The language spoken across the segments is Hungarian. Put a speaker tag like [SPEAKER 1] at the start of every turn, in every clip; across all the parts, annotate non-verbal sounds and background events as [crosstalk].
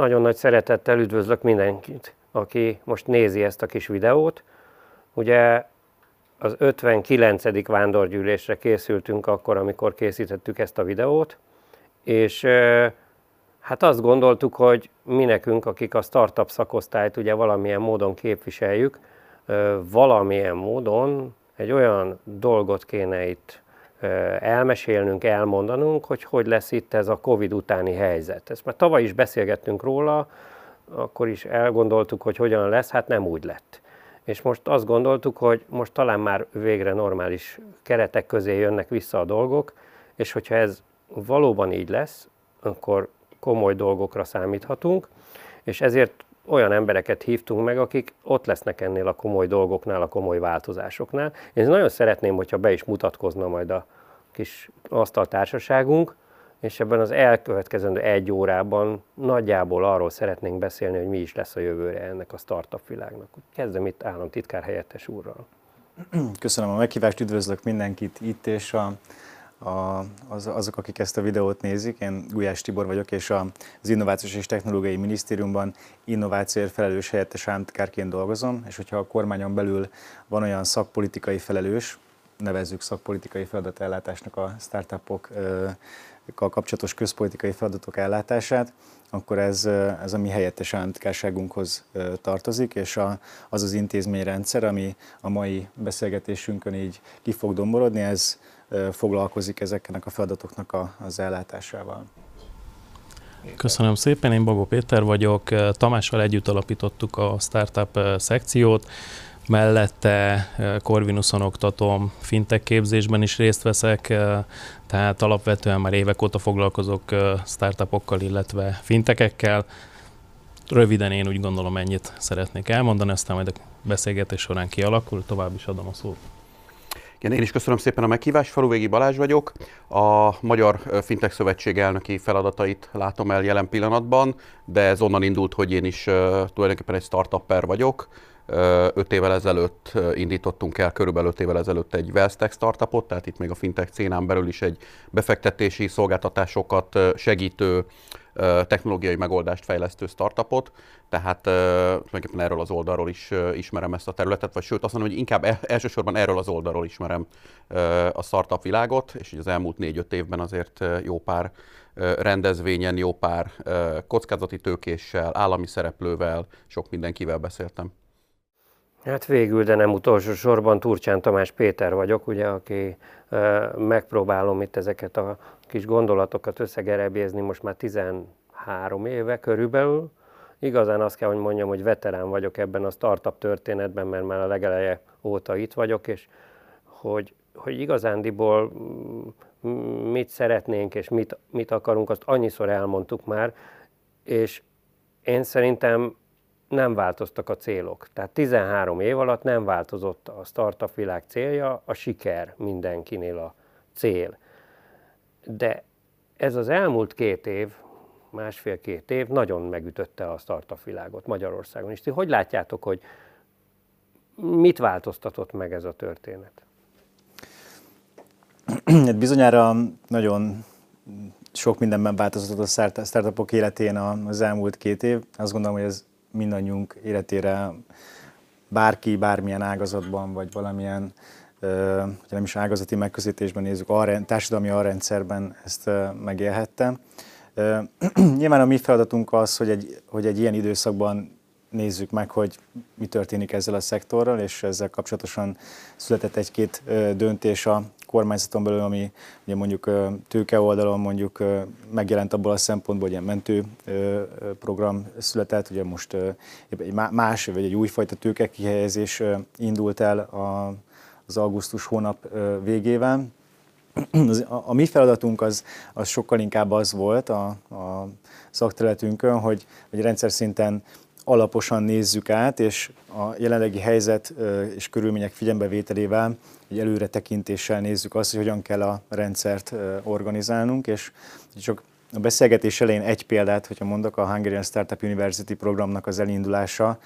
[SPEAKER 1] Nagyon nagy szeretettel üdvözlök mindenkit, aki most nézi ezt a kis videót. Ugye az 59. vándorgyűlésre készültünk akkor, amikor készítettük ezt a videót, és hát azt gondoltuk, hogy mi nekünk, akik a startup szakosztályt ugye valamilyen módon képviseljük, valamilyen módon egy olyan dolgot kéne itt elmesélnünk, elmondanunk, hogy hogy lesz itt ez a Covid utáni helyzet. Ezt már tavaly is beszélgettünk róla, akkor is elgondoltuk, hogy hogyan lesz, hát nem úgy lett. És most azt gondoltuk, hogy most talán már végre normális keretek közé jönnek vissza a dolgok, és hogyha ez valóban így lesz, akkor komoly dolgokra számíthatunk, és ezért olyan embereket hívtunk meg, akik ott lesznek ennél a komoly dolgoknál, a komoly változásoknál. Én nagyon szeretném, hogyha be is mutatkozna majd a kis asztaltársaságunk, és ebben az elkövetkezendő egy órában nagyjából arról szeretnénk beszélni, hogy mi is lesz a jövőre ennek a startup világnak. Kezdem itt államtitkár helyettes úrral.
[SPEAKER 2] Köszönöm a meghívást, üdvözlök mindenkit itt és a a, az, azok, akik ezt a videót nézik. Én Gulyás Tibor vagyok, és az Innovációs és Technológiai Minisztériumban innovációért felelős helyettes államtitkárként dolgozom, és hogyha a kormányon belül van olyan szakpolitikai felelős, nevezzük szakpolitikai feladatellátásnak a startupokkal kapcsolatos közpolitikai feladatok ellátását, akkor ez, ez a mi helyettes államtitkárságunkhoz tartozik, és a, az az intézményrendszer, ami a mai beszélgetésünkön így ki fog domborodni, ez foglalkozik ezeknek a feladatoknak a, az ellátásával.
[SPEAKER 3] Köszönöm szépen, én Bagó Péter vagyok. Tamással együtt alapítottuk a startup szekciót, mellette Corvinuson oktatom, fintech képzésben is részt veszek, tehát alapvetően már évek óta foglalkozok startupokkal, illetve fintekekkel. Röviden én úgy gondolom ennyit szeretnék elmondani, aztán majd a beszélgetés során kialakul, tovább is adom a szót.
[SPEAKER 4] Igen, én is köszönöm szépen a meghívást. Faluvégi Balázs vagyok. A Magyar Fintech Szövetség elnöki feladatait látom el jelen pillanatban, de ez onnan indult, hogy én is tulajdonképpen egy startupper vagyok. Öt évvel ezelőtt indítottunk el, körülbelül öt évvel ezelőtt egy Wellstech startupot, tehát itt még a fintech cénán belül is egy befektetési szolgáltatásokat segítő technológiai megoldást fejlesztő startupot, tehát tulajdonképpen erről az oldalról is ismerem ezt a területet, vagy sőt azt mondom, hogy inkább e, elsősorban erről az oldalról ismerem a startup világot, és az elmúlt négy-öt évben azért jó pár rendezvényen, jó pár kockázati tőkéssel, állami szereplővel, sok mindenkivel beszéltem.
[SPEAKER 1] Hát végül, de nem utolsó sorban Turcsán Tamás Péter vagyok, ugye, aki megpróbálom itt ezeket a kis gondolatokat összegerebézni most már 13 éve körülbelül. Igazán azt kell, hogy mondjam, hogy veterán vagyok ebben a startup történetben, mert már a legeleje óta itt vagyok, és hogy, hogy igazándiból mit szeretnénk és mit, mit akarunk, azt annyiszor elmondtuk már, és én szerintem nem változtak a célok. Tehát 13 év alatt nem változott a startup világ célja, a siker mindenkinél a cél. De ez az elmúlt két év, másfél-két év nagyon megütötte a startup világot Magyarországon is. Ti hogy látjátok, hogy mit változtatott meg ez a történet?
[SPEAKER 2] Hát bizonyára nagyon sok mindenben változott a startupok életén az elmúlt két év. Azt gondolom, hogy ez mindannyiunk életére bárki, bármilyen ágazatban, vagy valamilyen hogy nem is ágazati megközelítésben nézzük, a társadalmi alrendszerben ezt megélhette. [clears throat] Nyilván a mi feladatunk az, hogy egy, hogy egy ilyen időszakban nézzük meg, hogy mi történik ezzel a szektorral, és ezzel kapcsolatosan született egy-két döntés a kormányzaton belül, ami ugye mondjuk tőke oldalon mondjuk megjelent abból a szempontból, hogy ilyen mentő program született, ugye most egy más, vagy egy újfajta tőke kihelyezés indult el az augusztus hónap végével. A, mi feladatunk az, az sokkal inkább az volt a, a szakterületünkön, hogy, hogy rendszer szinten alaposan nézzük át, és a jelenlegi helyzet és körülmények figyelembevételével egy előre tekintéssel nézzük azt, hogy hogyan kell a rendszert organizálnunk, és csak a beszélgetés elején egy példát, hogyha mondok, a Hungarian Startup University programnak az elindulása,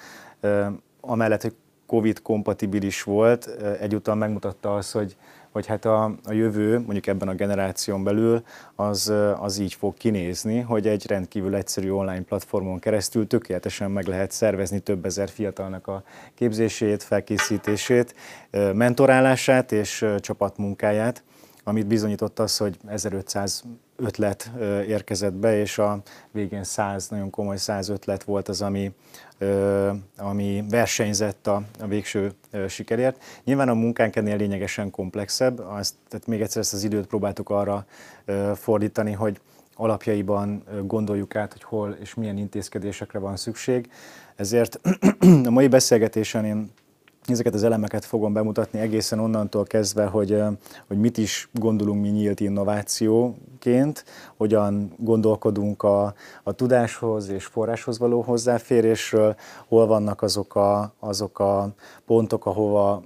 [SPEAKER 2] amellett, hogy Covid kompatibilis volt, egyúttal megmutatta azt, hogy hogy hát a, a jövő, mondjuk ebben a generáción belül, az, az így fog kinézni, hogy egy rendkívül egyszerű online platformon keresztül tökéletesen meg lehet szervezni több ezer fiatalnak a képzését, felkészítését, mentorálását és csapatmunkáját, amit bizonyított az, hogy 1500 ötlet érkezett be, és a végén 100, nagyon komoly 100 ötlet volt az, ami, ami versenyzett a, a végső sikerért. Nyilván a munkánk ennél lényegesen komplexebb, azt, tehát még egyszer ezt az időt próbáltuk arra fordítani, hogy alapjaiban gondoljuk át, hogy hol és milyen intézkedésekre van szükség. Ezért [clears throat] a mai beszélgetésen én ezeket az elemeket fogom bemutatni egészen onnantól kezdve, hogy, hogy mit is gondolunk mi nyílt innovációként, hogyan gondolkodunk a, a tudáshoz és forráshoz való hozzáférésről, hol vannak azok a, azok a pontok, ahova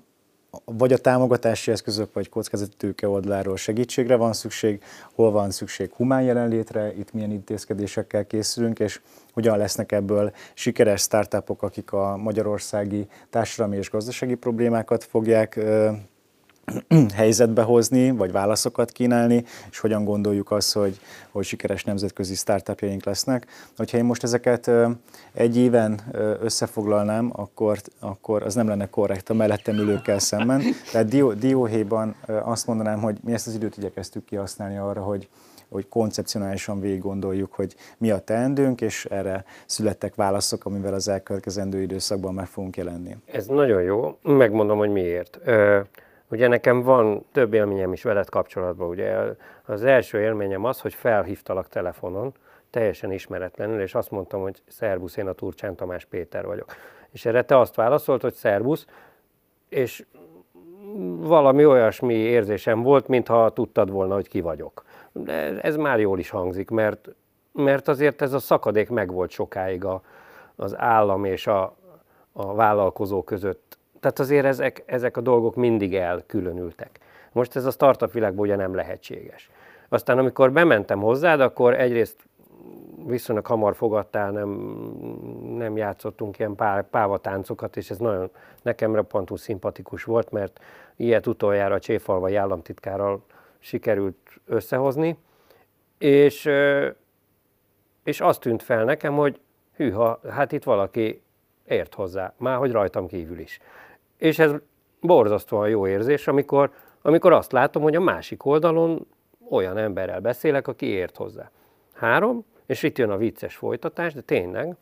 [SPEAKER 2] vagy a támogatási eszközök, vagy kockázati tőke oldaláról segítségre van szükség, hol van szükség humán jelenlétre, itt milyen intézkedésekkel készülünk, és hogyan lesznek ebből sikeres startupok, akik a magyarországi társadalmi és gazdasági problémákat fogják [clears throat] helyzetbe hozni, vagy válaszokat kínálni, és hogyan gondoljuk azt, hogy, hogy sikeres nemzetközi startupjaink lesznek. Hogyha én most ezeket egy éven összefoglalnám, akkor, akkor az nem lenne korrekt a mellettem ülőkkel szemben. Tehát dióhéjban azt mondanám, hogy mi ezt az időt igyekeztük kihasználni arra, hogy, hogy koncepcionálisan végig gondoljuk, hogy mi a teendőnk, és erre születtek válaszok, amivel az elkövetkezendő időszakban meg fogunk jelenni.
[SPEAKER 1] Ez nagyon jó, megmondom, hogy miért. Ugye nekem van több élményem is veled kapcsolatban. Ugye az első élményem az, hogy felhívtalak telefonon, teljesen ismeretlenül, és azt mondtam, hogy szervusz, én a Turcsán Tamás Péter vagyok. És erre te azt válaszolt, hogy szervusz, és valami olyasmi érzésem volt, mintha tudtad volna, hogy ki vagyok. De ez már jól is hangzik, mert, mert azért ez a szakadék megvolt sokáig a, az állam és a, a vállalkozó között tehát azért ezek, ezek a dolgok mindig elkülönültek. Most ez a startup világban ugye nem lehetséges. Aztán amikor bementem hozzád, akkor egyrészt viszonylag hamar fogadtál, nem, nem játszottunk ilyen pá, pávatáncokat, és ez nagyon nekem roppantú szimpatikus volt, mert ilyet utoljára a Cséfalvai államtitkárral sikerült összehozni, és, és azt tűnt fel nekem, hogy hűha, hát itt valaki ért hozzá, már hogy rajtam kívül is. És ez borzasztóan jó érzés, amikor, amikor azt látom, hogy a másik oldalon olyan emberrel beszélek, aki ért hozzá. Három, és itt jön a vicces folytatás, de tényleg,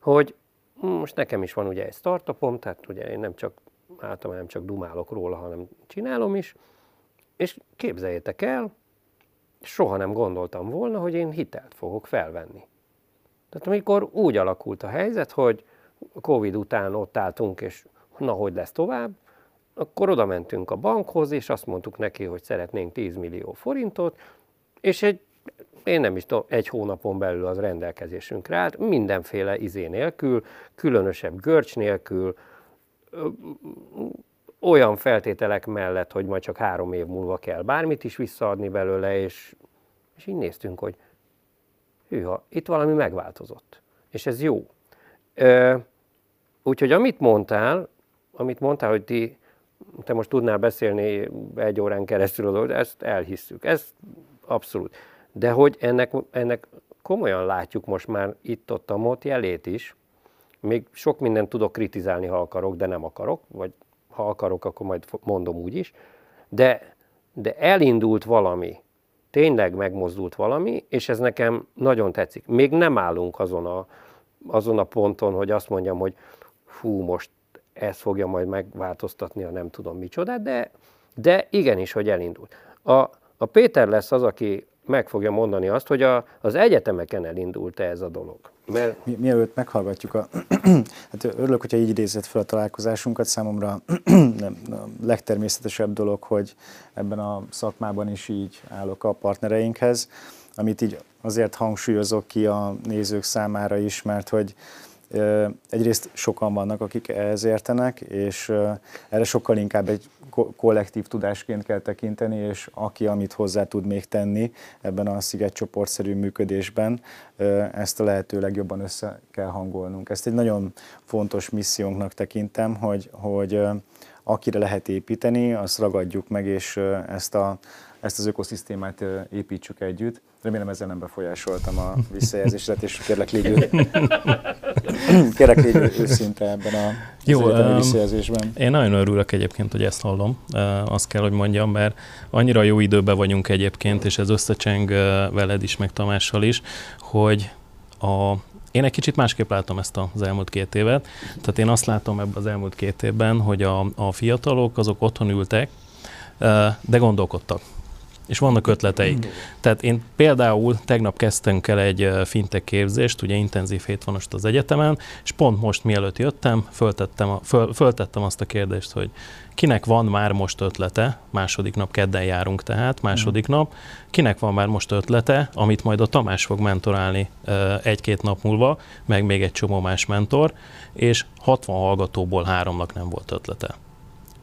[SPEAKER 1] hogy most nekem is van ugye egy startupom, tehát ugye én nem csak általában nem csak dumálok róla, hanem csinálom is, és képzeljétek el, soha nem gondoltam volna, hogy én hitelt fogok felvenni. Tehát amikor úgy alakult a helyzet, hogy Covid után ott álltunk, és na, hogy lesz tovább, akkor oda mentünk a bankhoz, és azt mondtuk neki, hogy szeretnénk 10 millió forintot, és egy, én nem is tudom, egy hónapon belül az rendelkezésünkre állt, mindenféle izé nélkül, különösebb görcs nélkül, olyan feltételek mellett, hogy majd csak három év múlva kell bármit is visszaadni belőle, és, és így néztünk, hogy hűha, itt valami megváltozott. És ez jó. úgyhogy amit mondtál, amit mondtál, hogy ti, te most tudnál beszélni egy órán keresztül, ezt elhisszük, ez abszolút. De hogy ennek, ennek komolyan látjuk most már itt-ott a mód jelét is, még sok mindent tudok kritizálni, ha akarok, de nem akarok, vagy ha akarok, akkor majd mondom úgy is, de, de elindult valami, tényleg megmozdult valami, és ez nekem nagyon tetszik. Még nem állunk azon a, azon a ponton, hogy azt mondjam, hogy fú, most ez fogja majd megváltoztatni a nem tudom micsodát, de, de igenis, hogy elindult. A, a Péter lesz az, aki meg fogja mondani azt, hogy a, az egyetemeken elindult ez a dolog.
[SPEAKER 2] Mert... Mi, mielőtt meghallgatjuk a... [clears throat] hát örülök, hogyha így idézett fel a találkozásunkat. Számomra [clears throat] nem, a legtermészetesebb dolog, hogy ebben a szakmában is így állok a partnereinkhez, amit így azért hangsúlyozok ki a nézők számára is, mert hogy Egyrészt sokan vannak, akik ehhez értenek, és erre sokkal inkább egy kollektív tudásként kell tekinteni, és aki, amit hozzá tud még tenni ebben a szigetcsoportszerű működésben, ezt a lehető legjobban össze kell hangolnunk. Ezt egy nagyon fontos missziónknak tekintem, hogy, hogy akire lehet építeni, azt ragadjuk meg, és ezt, a, ezt az ökoszisztémát építsük együtt. Remélem ezzel nem befolyásoltam a visszajelzéset, és kérlek légy, [laughs] kérlek légy őszinte ebben a Jó, um, visszajelzésben.
[SPEAKER 3] Én nagyon örülök egyébként, hogy ezt hallom, azt kell, hogy mondjam, mert annyira jó időben vagyunk egyébként, és ez összecseng veled is, meg Tamással is, hogy a, én egy kicsit másképp látom ezt az elmúlt két évet. Tehát én azt látom ebben az elmúlt két évben, hogy a, a fiatalok azok otthon ültek, de gondolkodtak és vannak ötleteik. Tehát én például tegnap kezdtünk el egy fintech képzést, ugye intenzív hét van most az egyetemen, és pont most mielőtt jöttem, föltettem, a, föl, föltettem azt a kérdést, hogy kinek van már most ötlete, második nap kedden járunk tehát, második nap, kinek van már most ötlete, amit majd a Tamás fog mentorálni egy-két nap múlva, meg még egy csomó más mentor, és 60 hallgatóból háromnak nem volt ötlete.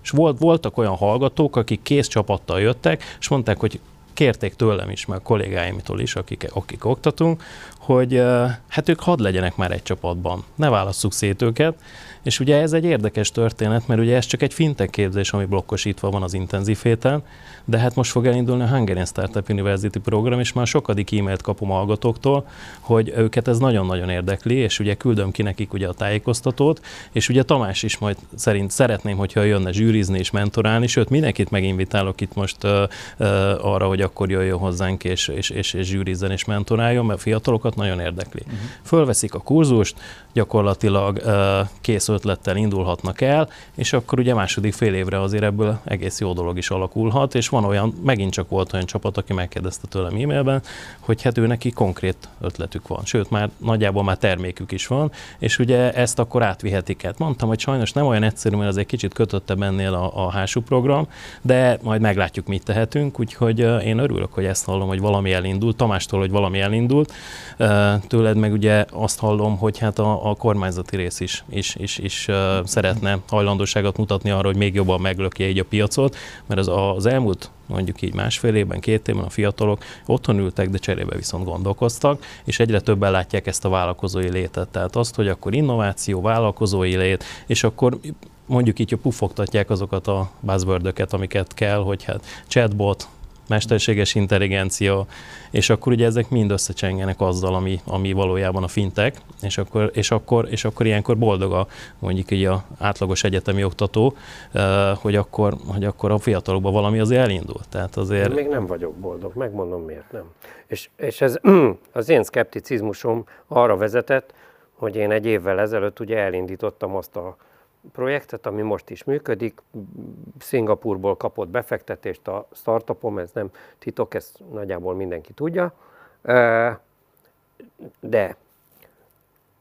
[SPEAKER 3] És volt, voltak olyan hallgatók, akik kész csapattal jöttek, és mondták, hogy kérték tőlem is, meg kollégáimtól is, akik, akik oktatunk, hogy hát ők hadd legyenek már egy csapatban, ne válasszuk szét őket, és ugye ez egy érdekes történet, mert ugye ez csak egy fintech képzés, ami blokkosítva van az intenzív héten, de hát most fog elindulni a Hungarian Startup University program, és már sokadik e-mailt kapom hallgatóktól, hogy őket ez nagyon-nagyon érdekli, és ugye küldöm ki nekik ugye a tájékoztatót, és ugye Tamás is majd szerint szeretném, hogyha jönne zsűrizni és mentorálni, sőt mindenkit meginvitálok itt most uh, uh, arra, hogy akkor jöjjön hozzánk és, és, és, és zsűrizzen és mentoráljon, mert fiatalokat nagyon érdekli. Uh-huh. Fölveszik a kurzust, gyakorlatilag uh, kész ötlettel indulhatnak el, és akkor ugye második fél évre azért ebből egész jó dolog is alakulhat, és van olyan, megint csak volt olyan csapat, aki megkérdezte tőlem e-mailben, hogy hát ő neki konkrét ötletük van, sőt már nagyjából már termékük is van, és ugye ezt akkor átvihetik át. Mondtam, hogy sajnos nem olyan egyszerű, mert az egy kicsit kötöttebb ennél a, a hású program, de majd meglátjuk, mit tehetünk, úgyhogy én örülök, hogy ezt hallom, hogy valami elindult, Tamástól, hogy valami elindult, tőled meg ugye azt hallom, hogy hát a, a kormányzati rész is, is, is, is szeretne hajlandóságot mutatni arra, hogy még jobban meglökje így a piacot, mert az, az elmúlt mondjuk így másfél évben, két évben a fiatalok otthon ültek, de cserébe viszont gondolkoztak, és egyre többen látják ezt a vállalkozói létet. Tehát azt, hogy akkor innováció, vállalkozói lét, és akkor mondjuk így, hogy pufogtatják azokat a buzzword amiket kell, hogy hát chatbot, mesterséges intelligencia, és akkor ugye ezek mind összecsengenek azzal, ami, ami valójában a fintek, és akkor, és, akkor, és akkor ilyenkor boldog a mondjuk így a átlagos egyetemi oktató, hogy akkor, hogy akkor a fiatalokban valami azért elindul. Tehát azért...
[SPEAKER 1] Még nem vagyok boldog, megmondom miért nem. És, és ez [clears throat] az én szkepticizmusom arra vezetett, hogy én egy évvel ezelőtt ugye elindítottam azt a projektet, ami most is működik. Szingapurból kapott befektetést a startupom, ez nem titok, ezt nagyjából mindenki tudja. De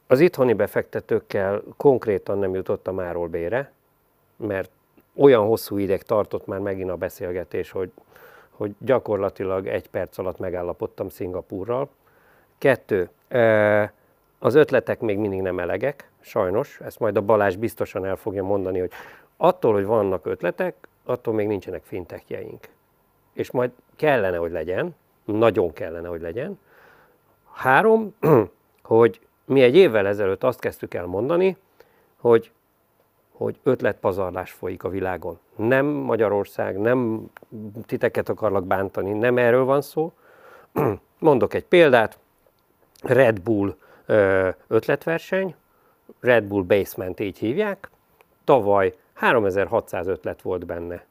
[SPEAKER 1] az itthoni befektetőkkel konkrétan nem jutottam áról bére, mert olyan hosszú ideig tartott már megint a beszélgetés, hogy, hogy gyakorlatilag egy perc alatt megállapodtam Szingapúrral. Kettő, az ötletek még mindig nem elegek, sajnos, ezt majd a Balázs biztosan el fogja mondani, hogy attól, hogy vannak ötletek, attól még nincsenek fintekjeink. És majd kellene, hogy legyen, nagyon kellene, hogy legyen. Három, [clears throat] hogy mi egy évvel ezelőtt azt kezdtük el mondani, hogy, hogy ötletpazarlás folyik a világon. Nem Magyarország, nem titeket akarlak bántani, nem erről van szó. [clears throat] Mondok egy példát, Red Bull ötletverseny, Red Bull Basement így hívják. Tavaly 3600 ötlet volt benne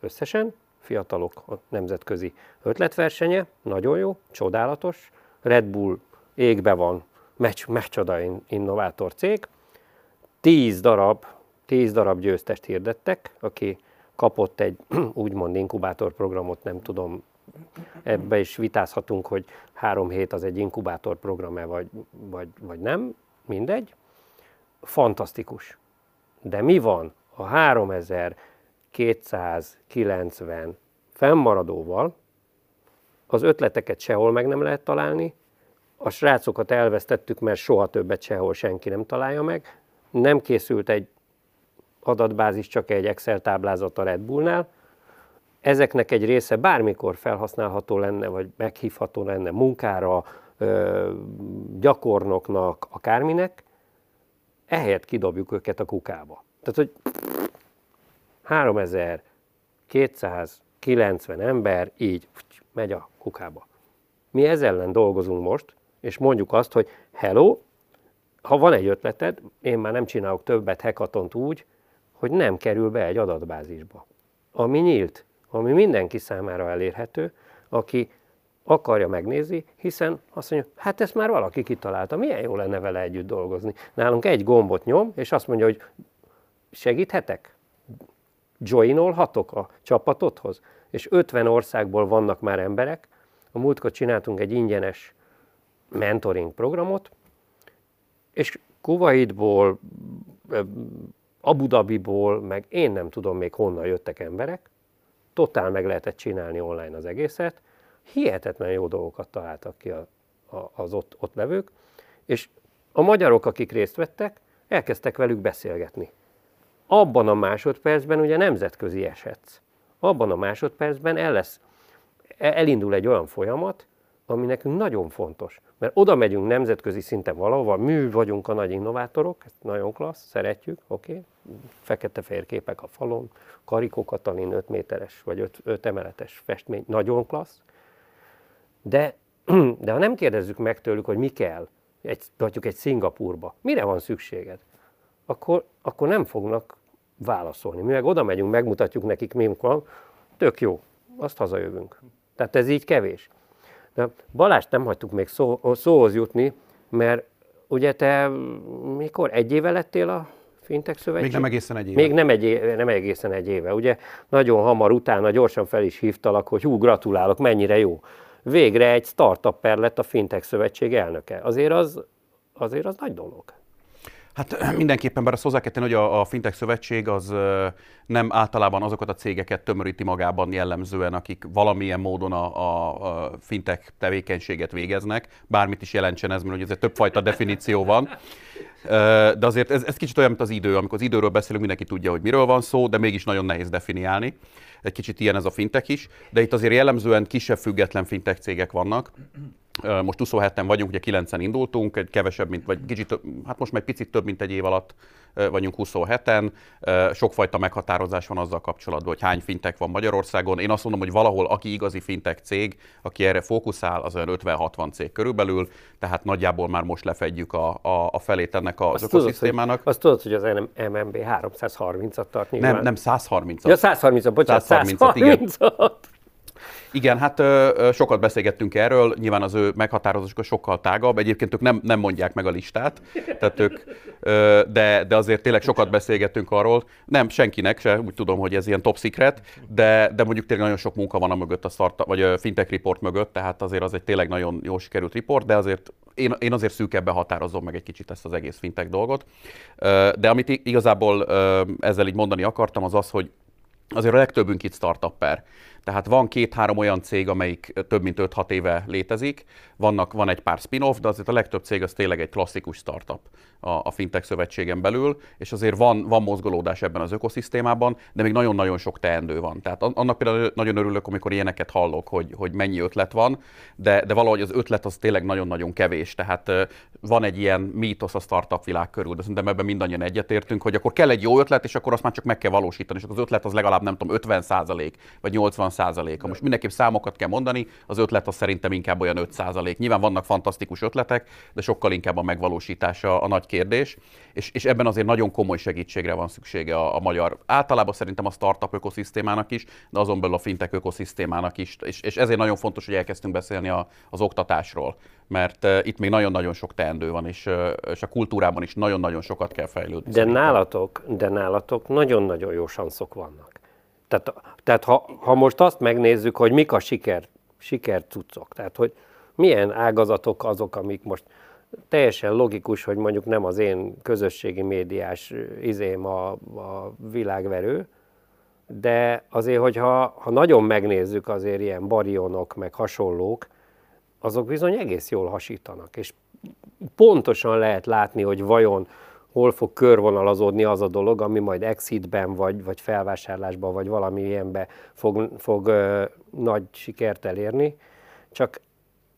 [SPEAKER 1] összesen, fiatalok a nemzetközi ötletversenye, nagyon jó, csodálatos. Red Bull égbe van, meccs, meccsoda innovátor cég. 10 darab, 10 darab győztest hirdettek, aki kapott egy [clears throat] úgymond inkubátorprogramot, nem tudom, ebbe is vitázhatunk, hogy három hét az egy inkubátorprogram-e, vagy, vagy, vagy nem, mindegy fantasztikus. De mi van a 3290 fennmaradóval? Az ötleteket sehol meg nem lehet találni, a srácokat elvesztettük, mert soha többet sehol senki nem találja meg. Nem készült egy adatbázis, csak egy Excel táblázat a Red Bullnál. Ezeknek egy része bármikor felhasználható lenne, vagy meghívható lenne munkára, gyakornoknak, akárminek, ehelyett kidobjuk őket a kukába. Tehát, hogy 3290 ember így megy a kukába. Mi ezzel ellen dolgozunk most, és mondjuk azt, hogy hello, ha van egy ötleted, én már nem csinálok többet hekatont úgy, hogy nem kerül be egy adatbázisba. Ami nyílt, ami mindenki számára elérhető, aki akarja megnézni, hiszen azt mondja, hát ezt már valaki kitalálta, milyen jó lenne vele együtt dolgozni. Nálunk egy gombot nyom, és azt mondja, hogy segíthetek? Joinolhatok a csapatodhoz? És 50 országból vannak már emberek. A múltkor csináltunk egy ingyenes mentoring programot, és Kuwaitból, Abu Dhabiból, meg én nem tudom még honnan jöttek emberek, totál meg lehetett csinálni online az egészet, hihetetlen jó dolgokat találtak ki a, a, az ott, ott levők, és a magyarok, akik részt vettek, elkezdtek velük beszélgetni. Abban a másodpercben ugye nemzetközi esetsz. Abban a másodpercben el lesz, elindul egy olyan folyamat, ami nekünk nagyon fontos. Mert oda megyünk nemzetközi szinten valahova, mű vagyunk a nagy innovátorok, ez nagyon klassz, szeretjük, oké, okay. fekete-fehér képek a falon, Karikó Katalin 5 méteres vagy 5, 5 emeletes festmény, nagyon klassz, de, [clears throat] de ha nem kérdezzük meg tőlük, hogy mi kell, egy, mondjuk egy Szingapurba, mire van szükséged, akkor, akkor nem fognak válaszolni. Mi meg oda megyünk, megmutatjuk nekik, mi van, tök jó, azt hazajövünk. Tehát ez így kevés. De Balást nem hagytuk még szó, szóhoz jutni, mert ugye te mikor egy éve lettél a Fintech Szövetség?
[SPEAKER 4] Még nem egészen egy éve.
[SPEAKER 1] Még nem, egy, nem egészen egy éve. Ugye nagyon hamar utána gyorsan fel is hívtalak, hogy hú, gratulálok, mennyire jó végre egy startupper lett a Fintech Szövetség elnöke. Azért az, azért az nagy dolog.
[SPEAKER 4] Hát [clears throat] mindenképpen, bár azt hozzá kell tenni, hogy a, a Fintech Szövetség az nem általában azokat a cégeket tömöríti magában jellemzően, akik valamilyen módon a, a, a fintech tevékenységet végeznek, bármit is jelentsen ez, mert ugye ez többfajta definíció van. De azért ez, ez kicsit olyan, mint az idő. Amikor az időről beszélünk, mindenki tudja, hogy miről van szó, de mégis nagyon nehéz definiálni. Egy kicsit ilyen ez a fintech is, de itt azért jellemzően kisebb független fintech cégek vannak. Most 27-en vagyunk, ugye 9-en indultunk, egy kevesebb, mint, vagy kicsit, hát most már egy picit több, mint egy év alatt vagyunk 27-en. Sokfajta meghatározás van azzal kapcsolatban, hogy hány fintek van Magyarországon. Én azt mondom, hogy valahol, aki igazi fintek cég, aki erre fókuszál, az olyan 50-60 cég körülbelül, tehát nagyjából már most lefedjük a, a, a felét ennek az azt ökoszisztémának.
[SPEAKER 1] Tudod, hogy, azt tudod, hogy az MMB 330-at tart
[SPEAKER 4] nyilván? Nem, nem 130-at.
[SPEAKER 1] Ja, 130-at, bocsánat, 130-at, 130 igen.
[SPEAKER 4] Igen, hát ö, sokat beszélgettünk erről, nyilván az ő meghatározásuk sokkal tágabb, egyébként ők nem, nem mondják meg a listát, tehát ők, ö, de, de azért tényleg sokat beszélgettünk arról, nem senkinek se, úgy tudom, hogy ez ilyen top secret, de, de mondjuk tényleg nagyon sok munka van a mögött, a startup, vagy a fintech report mögött, tehát azért az egy tényleg nagyon jó sikerült report, de azért én, én azért szűkebben határozom meg egy kicsit ezt az egész fintech dolgot. De amit igazából ezzel így mondani akartam, az az, hogy azért a legtöbbünk itt startupper. Tehát van két-három olyan cég, amelyik több mint 5-6 éve létezik, vannak, van egy pár spin-off, de azért a legtöbb cég az tényleg egy klasszikus startup a, a fintech szövetségen belül, és azért van, van mozgolódás ebben az ökoszisztémában, de még nagyon-nagyon sok teendő van. Tehát annak például nagyon örülök, amikor ilyeneket hallok, hogy, hogy mennyi ötlet van, de, de valahogy az ötlet az tényleg nagyon-nagyon kevés. Tehát van egy ilyen mítosz a startup világ körül, de szerintem ebben mindannyian egyetértünk, hogy akkor kell egy jó ötlet, és akkor azt már csak meg kell valósítani, és akkor az ötlet az legalább nem tudom, 50% vagy 80 százaléka. Most mindenképp számokat kell mondani, az ötlet az szerintem inkább olyan 5 százalék. Nyilván vannak fantasztikus ötletek, de sokkal inkább a megvalósítása a nagy kérdés, és, és ebben azért nagyon komoly segítségre van szüksége a, a magyar, általában szerintem a startup ökoszisztémának is, de azon belül a fintech ökoszisztémának is, és, és ezért nagyon fontos, hogy elkezdtünk beszélni a, az oktatásról, mert uh, itt még nagyon-nagyon sok teendő van, és, uh, és a kultúrában is nagyon-nagyon sokat kell fejlődni.
[SPEAKER 1] De nálatok, de nálatok nagyon-nagyon jó sanszok vannak. Tehát, tehát ha, ha most azt megnézzük, hogy mik a siker, siker cuccok, tehát hogy milyen ágazatok azok, amik most teljesen logikus, hogy mondjuk nem az én közösségi médiás izém a, a világverő, de azért, hogyha ha nagyon megnézzük azért ilyen barionok, meg hasonlók, azok bizony egész jól hasítanak, és pontosan lehet látni, hogy vajon hol fog körvonalazódni az a dolog, ami majd exitben, vagy, vagy felvásárlásban, vagy valami ilyenbe fog, fog ö, nagy sikert elérni. Csak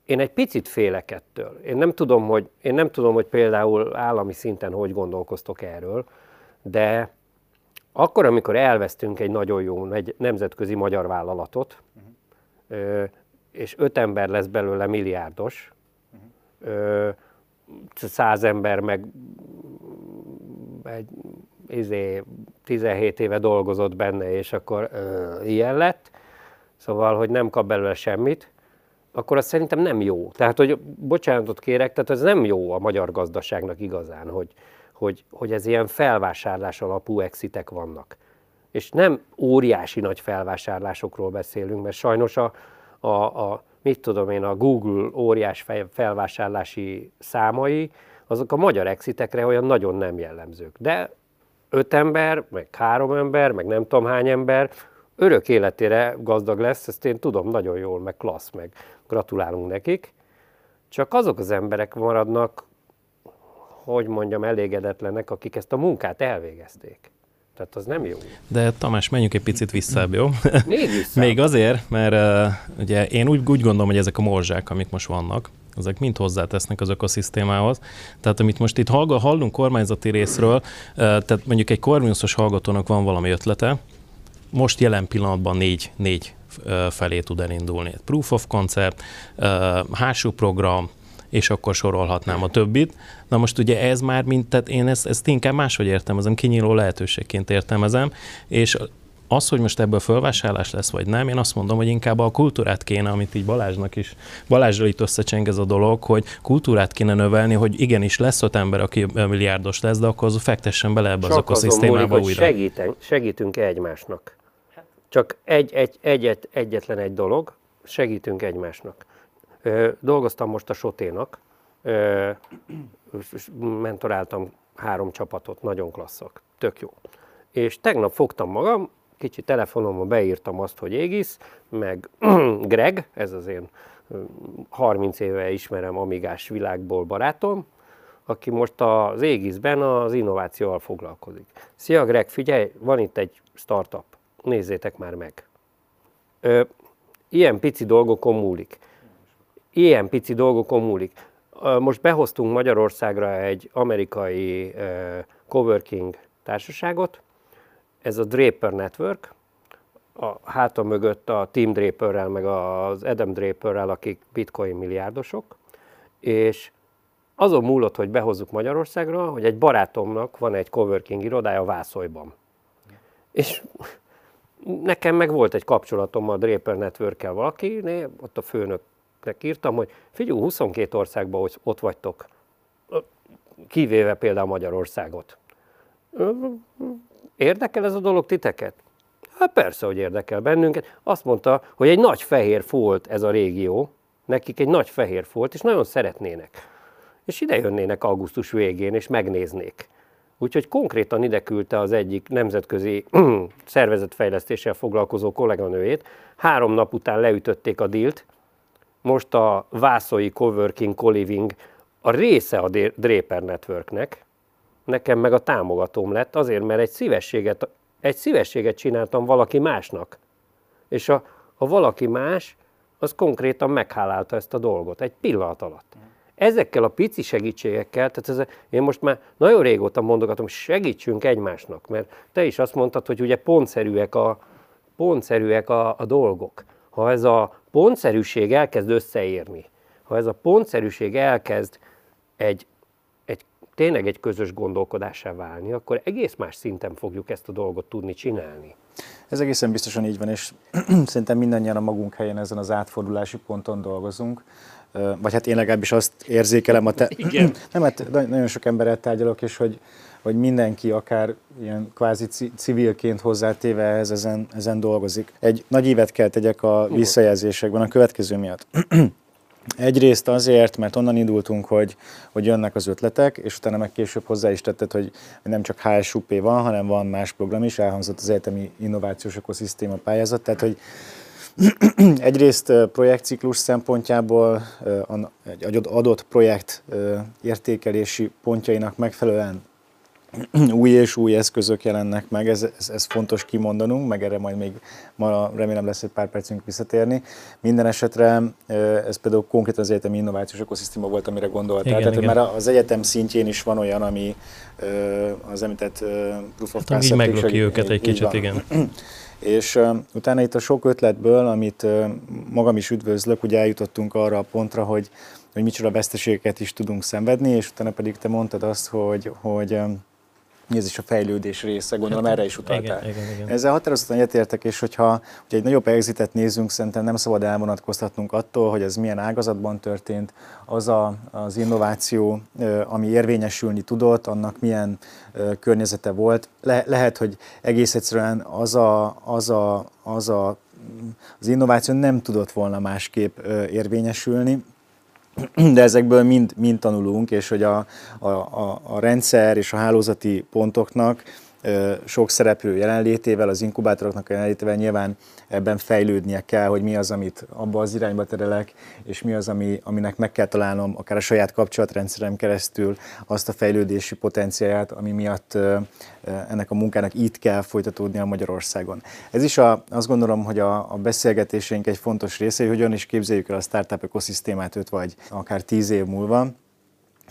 [SPEAKER 1] én egy picit félek ettől. Én nem tudom, hogy, én nem tudom, hogy például állami szinten hogy gondolkoztok erről, de akkor, amikor elvesztünk egy nagyon jó egy nemzetközi magyar vállalatot, uh-huh. és öt ember lesz belőle milliárdos, uh-huh. száz ember meg egy izé, 17 éve dolgozott benne, és akkor ö, ilyen lett, szóval, hogy nem kap belőle semmit, akkor az szerintem nem jó. Tehát, hogy bocsánatot kérek, tehát ez nem jó a magyar gazdaságnak igazán, hogy, hogy, hogy ez ilyen felvásárlás alapú exitek vannak. És nem óriási nagy felvásárlásokról beszélünk, mert sajnos a, a, a mit tudom én, a Google óriás felvásárlási számai, azok a magyar exitekre olyan nagyon nem jellemzők. De öt ember, meg három ember, meg nem tudom hány ember, örök életére gazdag lesz, ezt én tudom nagyon jól, meg klassz, meg gratulálunk nekik. Csak azok az emberek maradnak, hogy mondjam, elégedetlenek, akik ezt a munkát elvégezték. Tehát az nem jó.
[SPEAKER 3] De Tamás, menjünk egy picit vissza, jó?
[SPEAKER 1] Még vissza. [laughs]
[SPEAKER 3] Még azért, mert uh, ugye én úgy, úgy gondolom, hogy ezek a morzsák, amik most vannak, ezek mind hozzátesznek az ökoszisztémához. Tehát amit most itt hallunk kormányzati részről, tehát mondjuk egy Corvinusos hallgatónak van valami ötlete, most jelen pillanatban négy, négy felé tud elindulni. Proof of concept, hátsó program, és akkor sorolhatnám a többit. Na most ugye ez már, mint, tehát én ezt, ezt inkább máshogy értelmezem, kinyíló lehetőségként értelmezem, és az, hogy most ebből fölvásárlás lesz, vagy nem, én azt mondom, hogy inkább a kultúrát kéne, amit így Balázsnak is, Balázsra itt összecseng ez a dolog, hogy kultúrát kéne növelni, hogy igenis lesz ott ember, aki milliárdos lesz, de akkor az fektessen bele ebbe Csak az ökoszisztémába újra.
[SPEAKER 1] Segítünk, segítünk egymásnak. Csak egy, egy, egyet, egyetlen egy dolog, segítünk egymásnak. Ö, dolgoztam most a Soténak, ö, mentoráltam három csapatot, nagyon klasszak, tök jó. És tegnap fogtam magam, kicsi telefonomon beírtam azt, hogy Égis, meg [clears throat] Greg, ez az én 30 éve ismerem Amigás világból barátom, aki most az Égisben az innovációval foglalkozik. Szia Greg, figyelj, van itt egy startup nézzétek már meg. Ö, ilyen pici dolgokon múlik. Ilyen pici dolgokon múlik. Most behoztunk Magyarországra egy amerikai uh, coworking társaságot, ez a Draper Network, a háta mögött a Tim Draperrel, meg az Adam Draperrel, akik bitcoin milliárdosok, és azon múlott, hogy behozzuk Magyarországra, hogy egy barátomnak van egy coworking irodája Vászolyban. És nekem meg volt egy kapcsolatom a Draper Network-kel valakinél, ott a főnöknek írtam, hogy figyelj, 22 országban ott vagytok, kivéve például Magyarországot. Érdekel ez a dolog titeket? Hát persze, hogy érdekel bennünket. Azt mondta, hogy egy nagy fehér folt ez a régió, nekik egy nagy fehér folt, és nagyon szeretnének. És ide jönnének augusztus végén, és megnéznék. Úgyhogy konkrétan ide küldte az egyik nemzetközi [clears throat] szervezetfejlesztéssel foglalkozó kolléganőjét. Három nap után leütötték a dílt. Most a Vászói Coworking Co-Living a része a Draper Networknek, nekem meg a támogatóm lett, azért, mert egy szívességet, egy szívességet csináltam valaki másnak. És a, a valaki más, az konkrétan meghálálta ezt a dolgot egy pillanat alatt ezekkel a pici segítségekkel, tehát ez, én most már nagyon régóta mondogatom, segítsünk egymásnak, mert te is azt mondtad, hogy ugye pontszerűek a, pontszerűek a, a dolgok. Ha ez a pontszerűség elkezd összeérni, ha ez a pontszerűség elkezd egy, egy tényleg egy közös gondolkodásá válni, akkor egész más szinten fogjuk ezt a dolgot tudni csinálni.
[SPEAKER 2] Ez egészen biztosan így van, és [clears throat] szerintem mindannyian a magunk helyen ezen az átfordulási ponton dolgozunk vagy hát én legalábbis azt érzékelem, a te... [laughs]
[SPEAKER 1] Igen. [clears throat]
[SPEAKER 2] nem, hát nagyon sok emberrel tárgyalok, és hogy, hogy mindenki akár ilyen kvázi civilként hozzátéve ehhez ezen, ezen dolgozik. Egy nagy évet kell tegyek a visszajelzésekben a következő miatt. [clears throat] Egyrészt azért, mert onnan indultunk, hogy, hogy jönnek az ötletek, és utána meg később hozzá is tetted, hogy nem csak HSUP van, hanem van más program is, elhangzott az egyetemi innovációs ökoszisztéma pályázat, tehát hogy [clears throat] Egyrészt projektciklus szempontjából egy adott projekt értékelési pontjainak megfelelően új és új eszközök jelennek meg, ez, ez, ez fontos kimondanunk, meg erre majd még ma remélem lesz egy pár percünk visszatérni. Minden esetre ez például konkrétan az egyetemi innovációs ökoszisztéma volt, amire gondoltál. Igen, Tehát igen. már az egyetem szintjén is van olyan, ami az említett
[SPEAKER 3] proof of hát, meglöki őket egy kicsit, igen. [clears throat]
[SPEAKER 2] És uh, utána itt a sok ötletből, amit uh, magam is üdvözlök, ugye eljutottunk arra a pontra, hogy, hogy micsoda veszteségeket is tudunk szenvedni, és utána pedig te mondtad azt, hogy, hogy um, ez is a fejlődés része, gondolom erre is utaltál. Igen, igen, igen. Ezzel határozottan egyetértek, és hogyha, hogyha egy nagyobb exitet nézzünk, szerintem nem szabad elvonatkoztatnunk attól, hogy ez milyen ágazatban történt, az a, az innováció, ami érvényesülni tudott, annak milyen környezete volt. Le, lehet, hogy egész egyszerűen az a, az a, az a az innováció nem tudott volna másképp érvényesülni, de ezekből mind, mind tanulunk, és hogy a, a, a, a rendszer és a hálózati pontoknak sok szereplő jelenlétével, az inkubátoroknak a jelenlétével nyilván ebben fejlődnie kell, hogy mi az, amit abba az irányba terelek, és mi az, ami, aminek meg kell találnom akár a saját kapcsolatrendszerem keresztül azt a fejlődési potenciáját, ami miatt ennek a munkának itt kell folytatódnia Magyarországon. Ez is a, azt gondolom, hogy a, a beszélgetéseink egy fontos része, hogy hogyan is képzeljük el a startup ökoszisztémát 5 vagy akár 10 év múlva,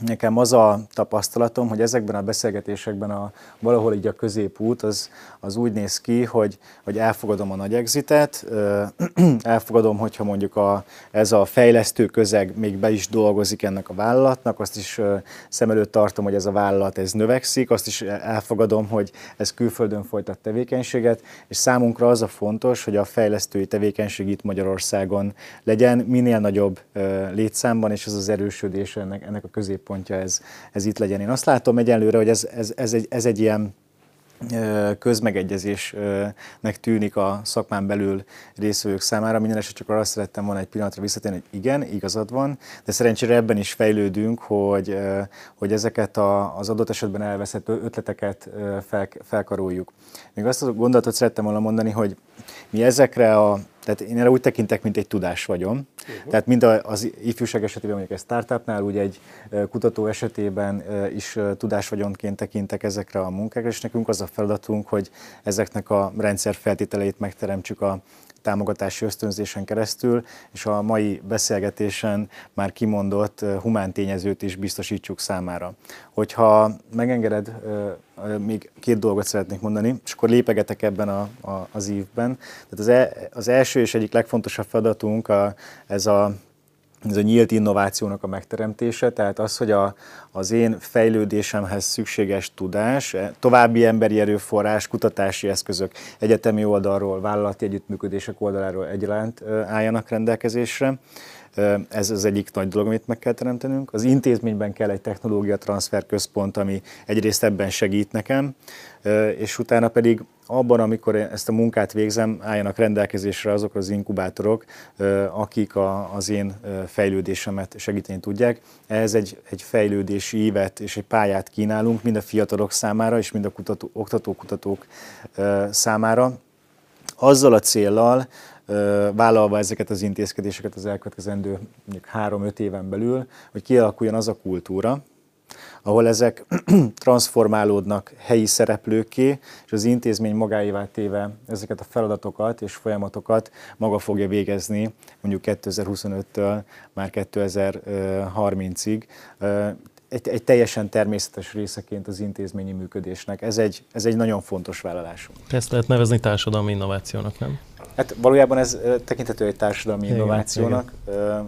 [SPEAKER 2] Nekem az a tapasztalatom, hogy ezekben a beszélgetésekben a, valahol így a középút az, az úgy néz ki, hogy, hogy elfogadom a nagy exitet, [clears throat] elfogadom, hogyha mondjuk a, ez a fejlesztő közeg még be is dolgozik ennek a vállalatnak, azt is szem előtt tartom, hogy ez a vállalat ez növekszik, azt is elfogadom, hogy ez külföldön folytat tevékenységet, és számunkra az a fontos, hogy a fejlesztői tevékenység itt Magyarországon legyen minél nagyobb létszámban, és ez az erősödés ennek, ennek a közép középpontja ez, ez itt legyen. Én azt látom egyelőre, hogy ez, ez, ez, egy, ez egy ilyen közmegegyezésnek tűnik a szakmán belül részvevők számára. Minden esetben csak arra szerettem volna egy pillanatra visszatérni, hogy igen, igazad van, de szerencsére ebben is fejlődünk, hogy, hogy ezeket a, az adott esetben elveszett ötleteket fel, felkaroljuk. Még azt a gondolatot szerettem volna mondani, hogy mi ezekre a tehát én erre úgy tekintek, mint egy tudás vagyom. Uh-huh. Tehát mind az ifjúság esetében, mondjuk egy startupnál, úgy egy kutató esetében is tudásvagyonként tekintek ezekre a munkákra, és nekünk az a feladatunk, hogy ezeknek a rendszer feltételeit megteremtsük a támogatási ösztönzésen keresztül, és a mai beszélgetésen már kimondott humán tényezőt is biztosítsuk számára. Hogyha megengeded, még két dolgot szeretnék mondani, és akkor lépegetek ebben a, a, az évben. Tehát az, e, az első és egyik legfontosabb feladatunk a, ez a ez a nyílt innovációnak a megteremtése, tehát az, hogy a, az én fejlődésemhez szükséges tudás, e, további emberi erőforrás, kutatási eszközök egyetemi oldalról, vállalati együttműködések oldaláról egyaránt álljanak rendelkezésre. Ez az egyik nagy dolog, amit meg kell teremtenünk. Az intézményben kell egy technológia transfer központ, ami egyrészt ebben segít nekem, és utána pedig abban, amikor ezt a munkát végzem, álljanak rendelkezésre azok az inkubátorok, akik a, az én fejlődésemet segíteni tudják. Ehhez egy, egy fejlődési évet és egy pályát kínálunk mind a fiatalok számára, és mind a kutató, oktatókutatók számára. Azzal a céllal, vállalva ezeket az intézkedéseket az elkövetkezendő 3-5 éven belül, hogy kialakuljon az a kultúra, ahol ezek [clears throat] transformálódnak helyi szereplőké, és az intézmény magáévá téve ezeket a feladatokat és folyamatokat maga fogja végezni mondjuk 2025-től már 2030-ig egy, egy teljesen természetes részeként az intézményi működésnek. Ez egy, ez egy nagyon fontos vállalásunk.
[SPEAKER 3] Ezt lehet nevezni társadalmi innovációnak, nem?
[SPEAKER 2] Hát valójában ez tekinthető egy társadalmi igen, innovációnak. Igen.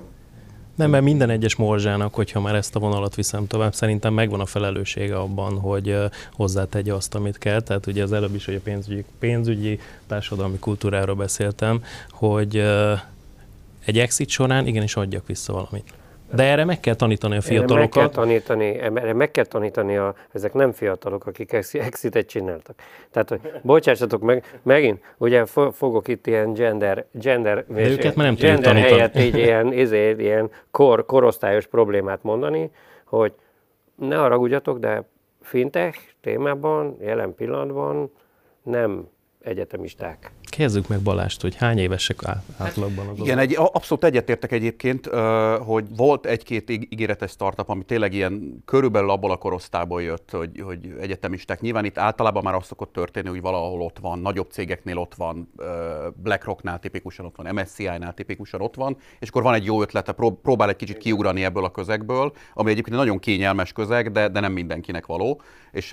[SPEAKER 3] Nem, mert minden egyes morzsának, hogyha már ezt a vonalat viszem tovább, szerintem megvan a felelőssége abban, hogy hozzátegye azt, amit kell. Tehát ugye az előbb is, hogy a pénzügyi, pénzügyi társadalmi kultúráról beszéltem, hogy egy exit során igenis adjak vissza valamit. De erre meg kell tanítani a fiatalokat. Erre meg
[SPEAKER 1] kell tanítani, erre meg kell tanítani a, ezek nem fiatalok, akik exitet csináltak. Tehát, hogy bocsássatok meg, megint, ugye fogok itt ilyen gender, gender,
[SPEAKER 3] De őket már nem
[SPEAKER 1] gender helyett így ilyen, izé, ilyen kor, korosztályos problémát mondani, hogy ne haragudjatok, de fintech témában jelen pillanatban nem egyetemisták
[SPEAKER 3] Kezdjük meg Balást, hogy hány évesek átlagban az
[SPEAKER 4] Igen, egy, abszolút egyetértek egyébként, hogy volt egy-két ígéretes startup, ami tényleg ilyen körülbelül abból a korosztályból jött, hogy, hogy egyetemisták. Nyilván itt általában már az szokott történni, hogy valahol ott van, nagyobb cégeknél ott van, BlackRocknál tipikusan ott van, MSCI-nál tipikusan ott van, és akkor van egy jó ötlete, próbál egy kicsit kiugrani ebből a közegből, ami egyébként nagyon kényelmes közeg, de, de nem mindenkinek való, és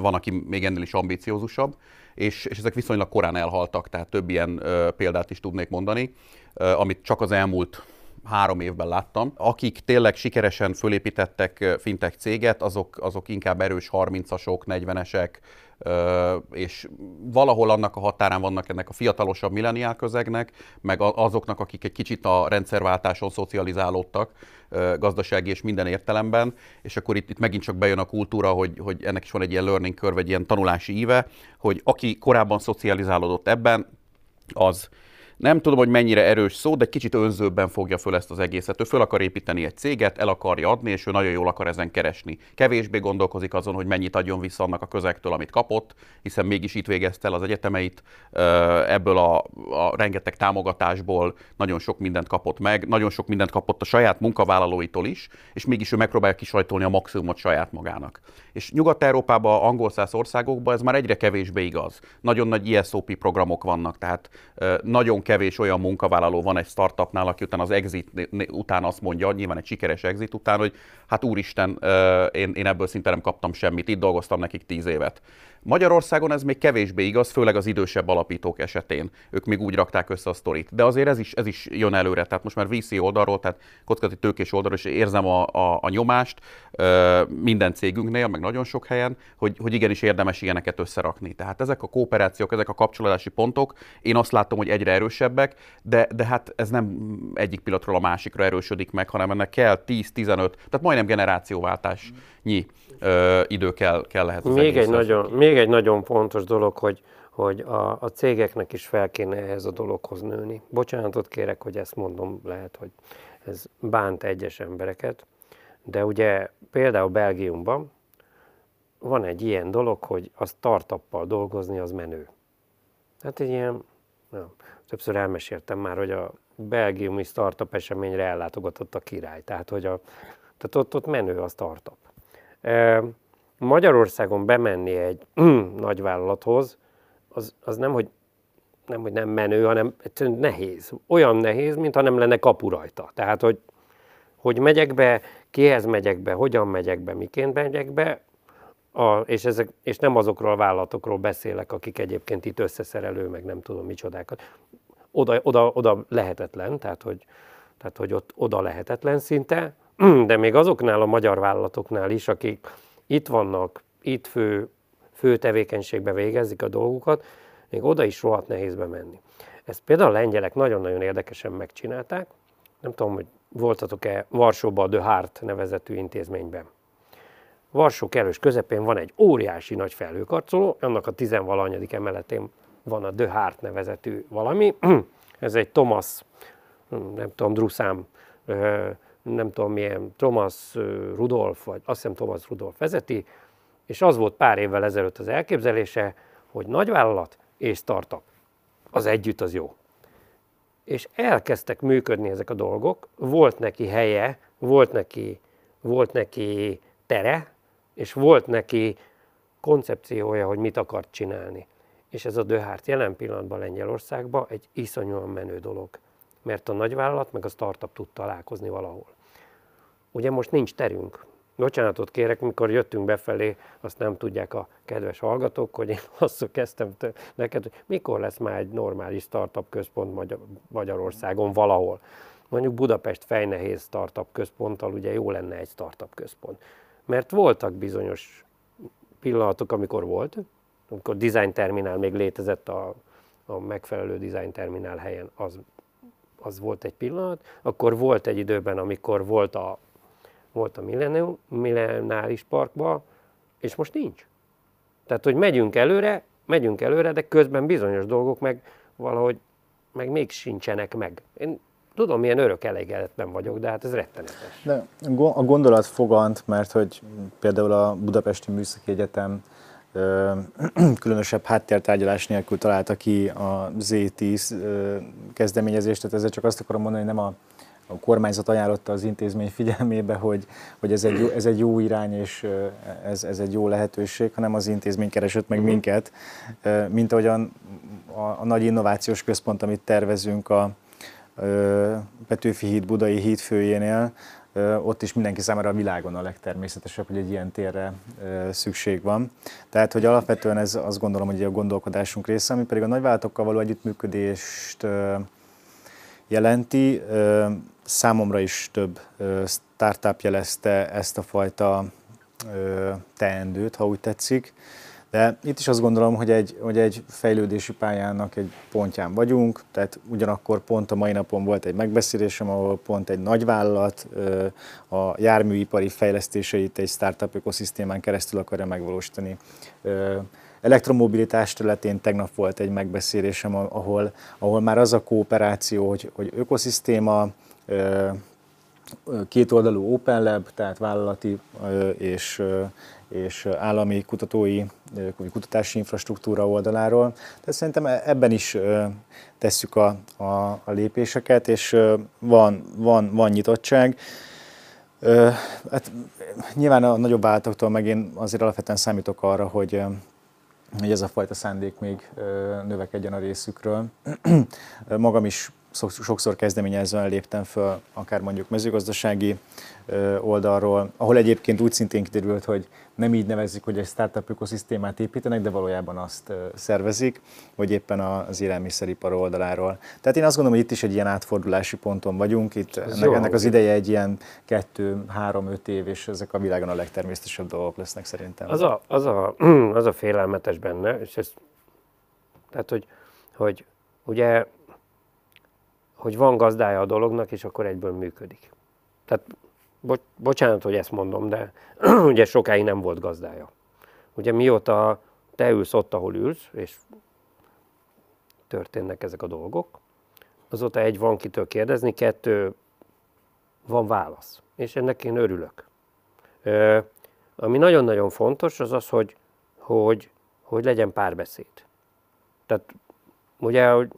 [SPEAKER 4] van, aki még ennél is ambiciózusabb és, és ezek viszonylag korán elhaltak, tehát több ilyen példát is tudnék mondani, amit csak az elmúlt három évben láttam. Akik tényleg sikeresen fölépítettek fintech céget, azok, azok inkább erős 30-asok, 40-esek, és valahol annak a határán vannak ennek a fiatalosabb milleniál közegnek, meg azoknak, akik egy kicsit a rendszerváltáson szocializálódtak gazdasági és minden értelemben, és akkor itt, itt megint csak bejön a kultúra, hogy, hogy ennek is van egy ilyen learning curve, egy ilyen tanulási íve, hogy aki korábban szocializálódott ebben, az nem tudom, hogy mennyire erős szó, de kicsit önzőbben fogja föl ezt az egészet. Ő föl akar építeni egy céget, el akarja adni, és ő nagyon jól akar ezen keresni. Kevésbé gondolkozik azon, hogy mennyit adjon vissza annak a közegtől, amit kapott, hiszen mégis itt végezte el az egyetemeit, ebből a, a rengeteg támogatásból nagyon sok mindent kapott meg, nagyon sok mindent kapott a saját munkavállalóitól is, és mégis ő megpróbálja kisajtolni a maximumot saját magának. És Nyugat-Európában, angol országokban ez már egyre kevésbé igaz. Nagyon nagy ISOP programok vannak, tehát nagyon kevés olyan munkavállaló van egy startupnál, aki után az exit után azt mondja, nyilván egy sikeres exit után, hogy hát úristen, én, én ebből szinte nem kaptam semmit, itt dolgoztam nekik tíz évet. Magyarországon ez még kevésbé igaz, főleg az idősebb alapítók esetén. Ők még úgy rakták össze a sztorit. De azért ez is, ez is jön előre. Tehát most már VC oldalról, tehát kockázati tőkés oldalról is érzem a, a, a nyomást minden cégünknél, meg nagyon sok helyen, hogy, hogy igenis érdemes ilyeneket összerakni. Tehát ezek a kooperációk, ezek a kapcsolódási pontok, én azt látom, hogy egyre erősebbek, de, de hát ez nem egyik pillanatról a másikra erősödik meg, hanem ennek kell 10-15, tehát majdnem generációváltásnyi ö, idő kell, kell lehet az
[SPEAKER 1] még egy, nagyon, még egy nagyon fontos dolog, hogy, hogy a, a cégeknek is fel kéne ehhez a dologhoz nőni. Bocsánatot kérek, hogy ezt mondom, lehet, hogy ez bánt egyes embereket, de ugye például Belgiumban van egy ilyen dolog, hogy a startuppal dolgozni az menő. Hát egy ilyen, na, többször elmeséltem már, hogy a belgiumi startup eseményre ellátogatott a király. Tehát, hogy a, tehát ott, ott menő a startup. Magyarországon bemenni egy [clears throat] nagy vállalathoz, az, az nem, hogy nem, hogy nem menő, hanem egyszerűen nehéz. Olyan nehéz, mintha nem lenne kapu rajta. Tehát, hogy, hogy megyek be, kihez megyek be, hogyan megyek be, miként megyek be, a, és, ezek, és nem azokról a vállalatokról beszélek, akik egyébként itt összeszerelő, meg nem tudom micsodákat. Oda, oda, oda lehetetlen, tehát hogy, tehát hogy ott oda lehetetlen szinte, de még azoknál a magyar vállalatoknál is, akik itt vannak, itt fő, fő tevékenységbe végezik a dolgukat, még oda is rohadt nehéz bemenni. Ezt például a lengyelek nagyon-nagyon érdekesen megcsinálták. Nem tudom, hogy voltatok-e Varsóban a The Heart nevezetű intézményben. Varsó kerős közepén van egy óriási nagy felhőkarcoló, annak a tizenvalanyadik emeletén van a The Heart nevezetű valami. [clears throat] Ez egy Thomas, nem tudom, Druszám nem tudom milyen, Thomas Rudolf, vagy azt hiszem Thomas Rudolf vezeti, és az volt pár évvel ezelőtt az elképzelése, hogy nagyvállalat és startup, az együtt az jó. És elkezdtek működni ezek a dolgok, volt neki helye, volt neki, volt neki tere, és volt neki koncepciója, hogy mit akart csinálni. És ez a Döhárt jelen pillanatban Lengyelországban egy iszonyúan menő dolog mert a nagyvállalat meg a startup tud találkozni valahol. Ugye most nincs terünk. Bocsánatot kérek, mikor jöttünk befelé, azt nem tudják a kedves hallgatók, hogy én [laughs] azt kezdtem neked, hogy mikor lesz már egy normális startup központ Magyarországon valahol. Mondjuk Budapest fejnehéz startup központtal ugye jó lenne egy startup központ. Mert voltak bizonyos pillanatok, amikor volt, amikor design terminál még létezett a, a megfelelő design terminál helyen, az az volt egy pillanat, akkor volt egy időben, amikor volt a, volt a millenáris parkba, és most nincs. Tehát, hogy megyünk előre, megyünk előre, de közben bizonyos dolgok meg valahogy meg még sincsenek meg. Én tudom, milyen örök elégedetben vagyok, de hát ez rettenetes.
[SPEAKER 2] De a gondolat fogant, mert hogy például a Budapesti Műszaki Egyetem [clears throat] különösebb háttértárgyalás nélkül találta ki a Z10 kezdeményezést, tehát ezzel csak azt akarom mondani, hogy nem a, a kormányzat ajánlotta az intézmény figyelmébe, hogy, hogy ez, egy jó, ez egy jó irány és ez, ez egy jó lehetőség, hanem az intézmény keresett meg mhm. minket, mint ahogyan a, a nagy innovációs központ, amit tervezünk a, Petőfi híd Budai híd főjénél, ott is mindenki számára a világon a legtermészetesebb, hogy egy ilyen térre szükség van. Tehát, hogy alapvetően ez azt gondolom, hogy a gondolkodásunk része, ami pedig a nagyvállalatokkal való együttműködést jelenti. Számomra is több startup jelezte ezt a fajta teendőt, ha úgy tetszik. De itt is azt gondolom, hogy egy, hogy egy fejlődési pályának egy pontján vagyunk, tehát ugyanakkor pont a mai napon volt egy megbeszélésem, ahol pont egy nagyvállalat a járműipari fejlesztéseit egy startup ökoszisztémán keresztül akarja megvalósítani. Elektromobilitás területén tegnap volt egy megbeszélésem, ahol, ahol már az a kooperáció, hogy, hogy ökoszisztéma, kétoldalú Open Lab, tehát vállalati és és állami kutatói, kutatási infrastruktúra oldaláról. Tehát szerintem e-, ebben is tesszük a, a, a lépéseket, és van, van, van nyitottság. Hát, nyilván a nagyobb váltoktól meg én azért alapvetően számítok arra, hogy, hogy ez a fajta szándék még növekedjen a részükről. Magam is sokszor kezdeményezően léptem föl, akár mondjuk mezőgazdasági oldalról, ahol egyébként úgy szintén kiderült, hogy nem így nevezik, hogy egy startup ökoszisztémát építenek, de valójában azt szervezik, vagy éppen az élelmiszeripar oldaláról. Tehát én azt gondolom, hogy itt is egy ilyen átfordulási ponton vagyunk, itt ennek, ennek az ideje egy ilyen kettő, három, öt év, és ezek a világon a legtermészetesebb dolgok lesznek szerintem.
[SPEAKER 1] Az a, az a, [clears throat] az a félelmetes benne, és ez, tehát hogy, hogy ugye hogy van gazdája a dolognak, és akkor egyből működik. Tehát bo- bocsánat, hogy ezt mondom, de [clears throat] ugye sokáig nem volt gazdája. Ugye mióta te ülsz ott, ahol ülsz, és történnek ezek a dolgok, azóta egy van kitől kérdezni, kettő van válasz. És ennek én örülök. Ö, ami nagyon-nagyon fontos, az az, hogy, hogy, hogy legyen párbeszéd. Tehát ugye, hogy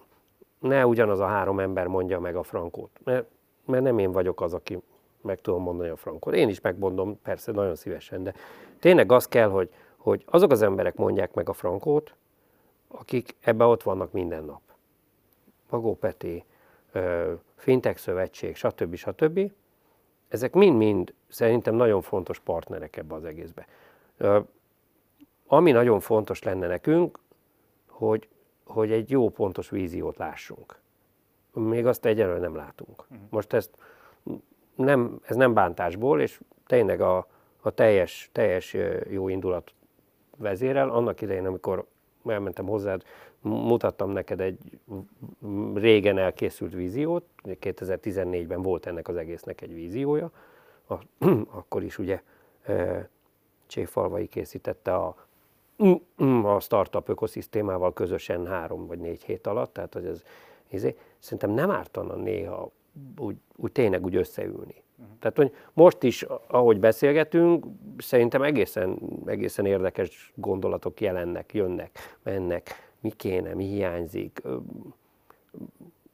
[SPEAKER 1] ne ugyanaz a három ember mondja meg a frankót, mert, mert nem én vagyok az, aki meg tudom mondani a frankót. Én is megmondom, persze, nagyon szívesen, de tényleg az kell, hogy, hogy azok az emberek mondják meg a frankót, akik ebbe ott vannak minden nap. Bagó Peti, Fintech Szövetség, stb. stb. Ezek mind-mind szerintem nagyon fontos partnerek ebbe az egészbe. Ami nagyon fontos lenne nekünk, hogy hogy egy jó pontos víziót lássunk. Még azt egyelőre nem látunk. Uh-huh. Most ezt nem, ez nem bántásból, és tényleg a, a teljes, teljes jó indulat vezérel. Annak idején, amikor elmentem hozzád, mutattam neked egy régen elkészült víziót, 2014-ben volt ennek az egésznek egy víziója, a, [clears throat] akkor is ugye Cséfalvai készítette a a startup ökoszisztémával közösen három vagy négy hét alatt, tehát hogy ez, ez szerintem nem ártana néha úgy, úgy tényleg úgy összeülni. Uh-huh. Tehát, hogy most is, ahogy beszélgetünk, szerintem egészen, egészen érdekes gondolatok jelennek, jönnek, mennek, mi kéne, mi hiányzik.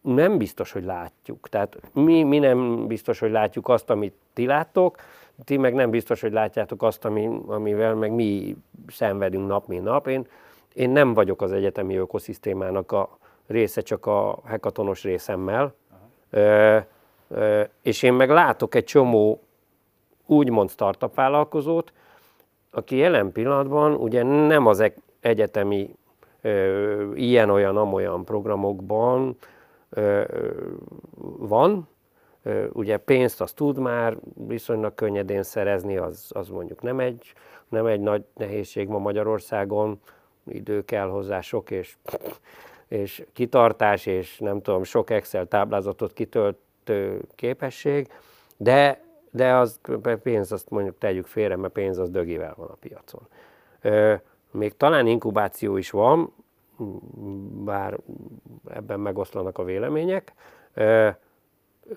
[SPEAKER 1] Nem biztos, hogy látjuk. Tehát mi, mi nem biztos, hogy látjuk azt, amit ti láttok, ti meg nem biztos, hogy látjátok azt, ami, amivel meg mi szenvedünk nap, mint nap. Én, én nem vagyok az egyetemi ökoszisztémának a része, csak a hekatonos részemmel. Ö, ö, és én meg látok egy csomó úgymond startup vállalkozót, aki jelen pillanatban ugye nem az egyetemi ilyen-olyan-amolyan programokban van, Ugye pénzt azt tud már viszonylag könnyedén szerezni, az, az mondjuk nem egy, nem egy nagy nehézség ma Magyarországon, idő kell hozzá sok és, és kitartás, és nem tudom, sok Excel táblázatot kitöltő képesség, de, de az pénz, azt mondjuk tegyük félre, mert pénz az dögivel van a piacon. Még talán inkubáció is van, bár ebben megoszlanak a vélemények,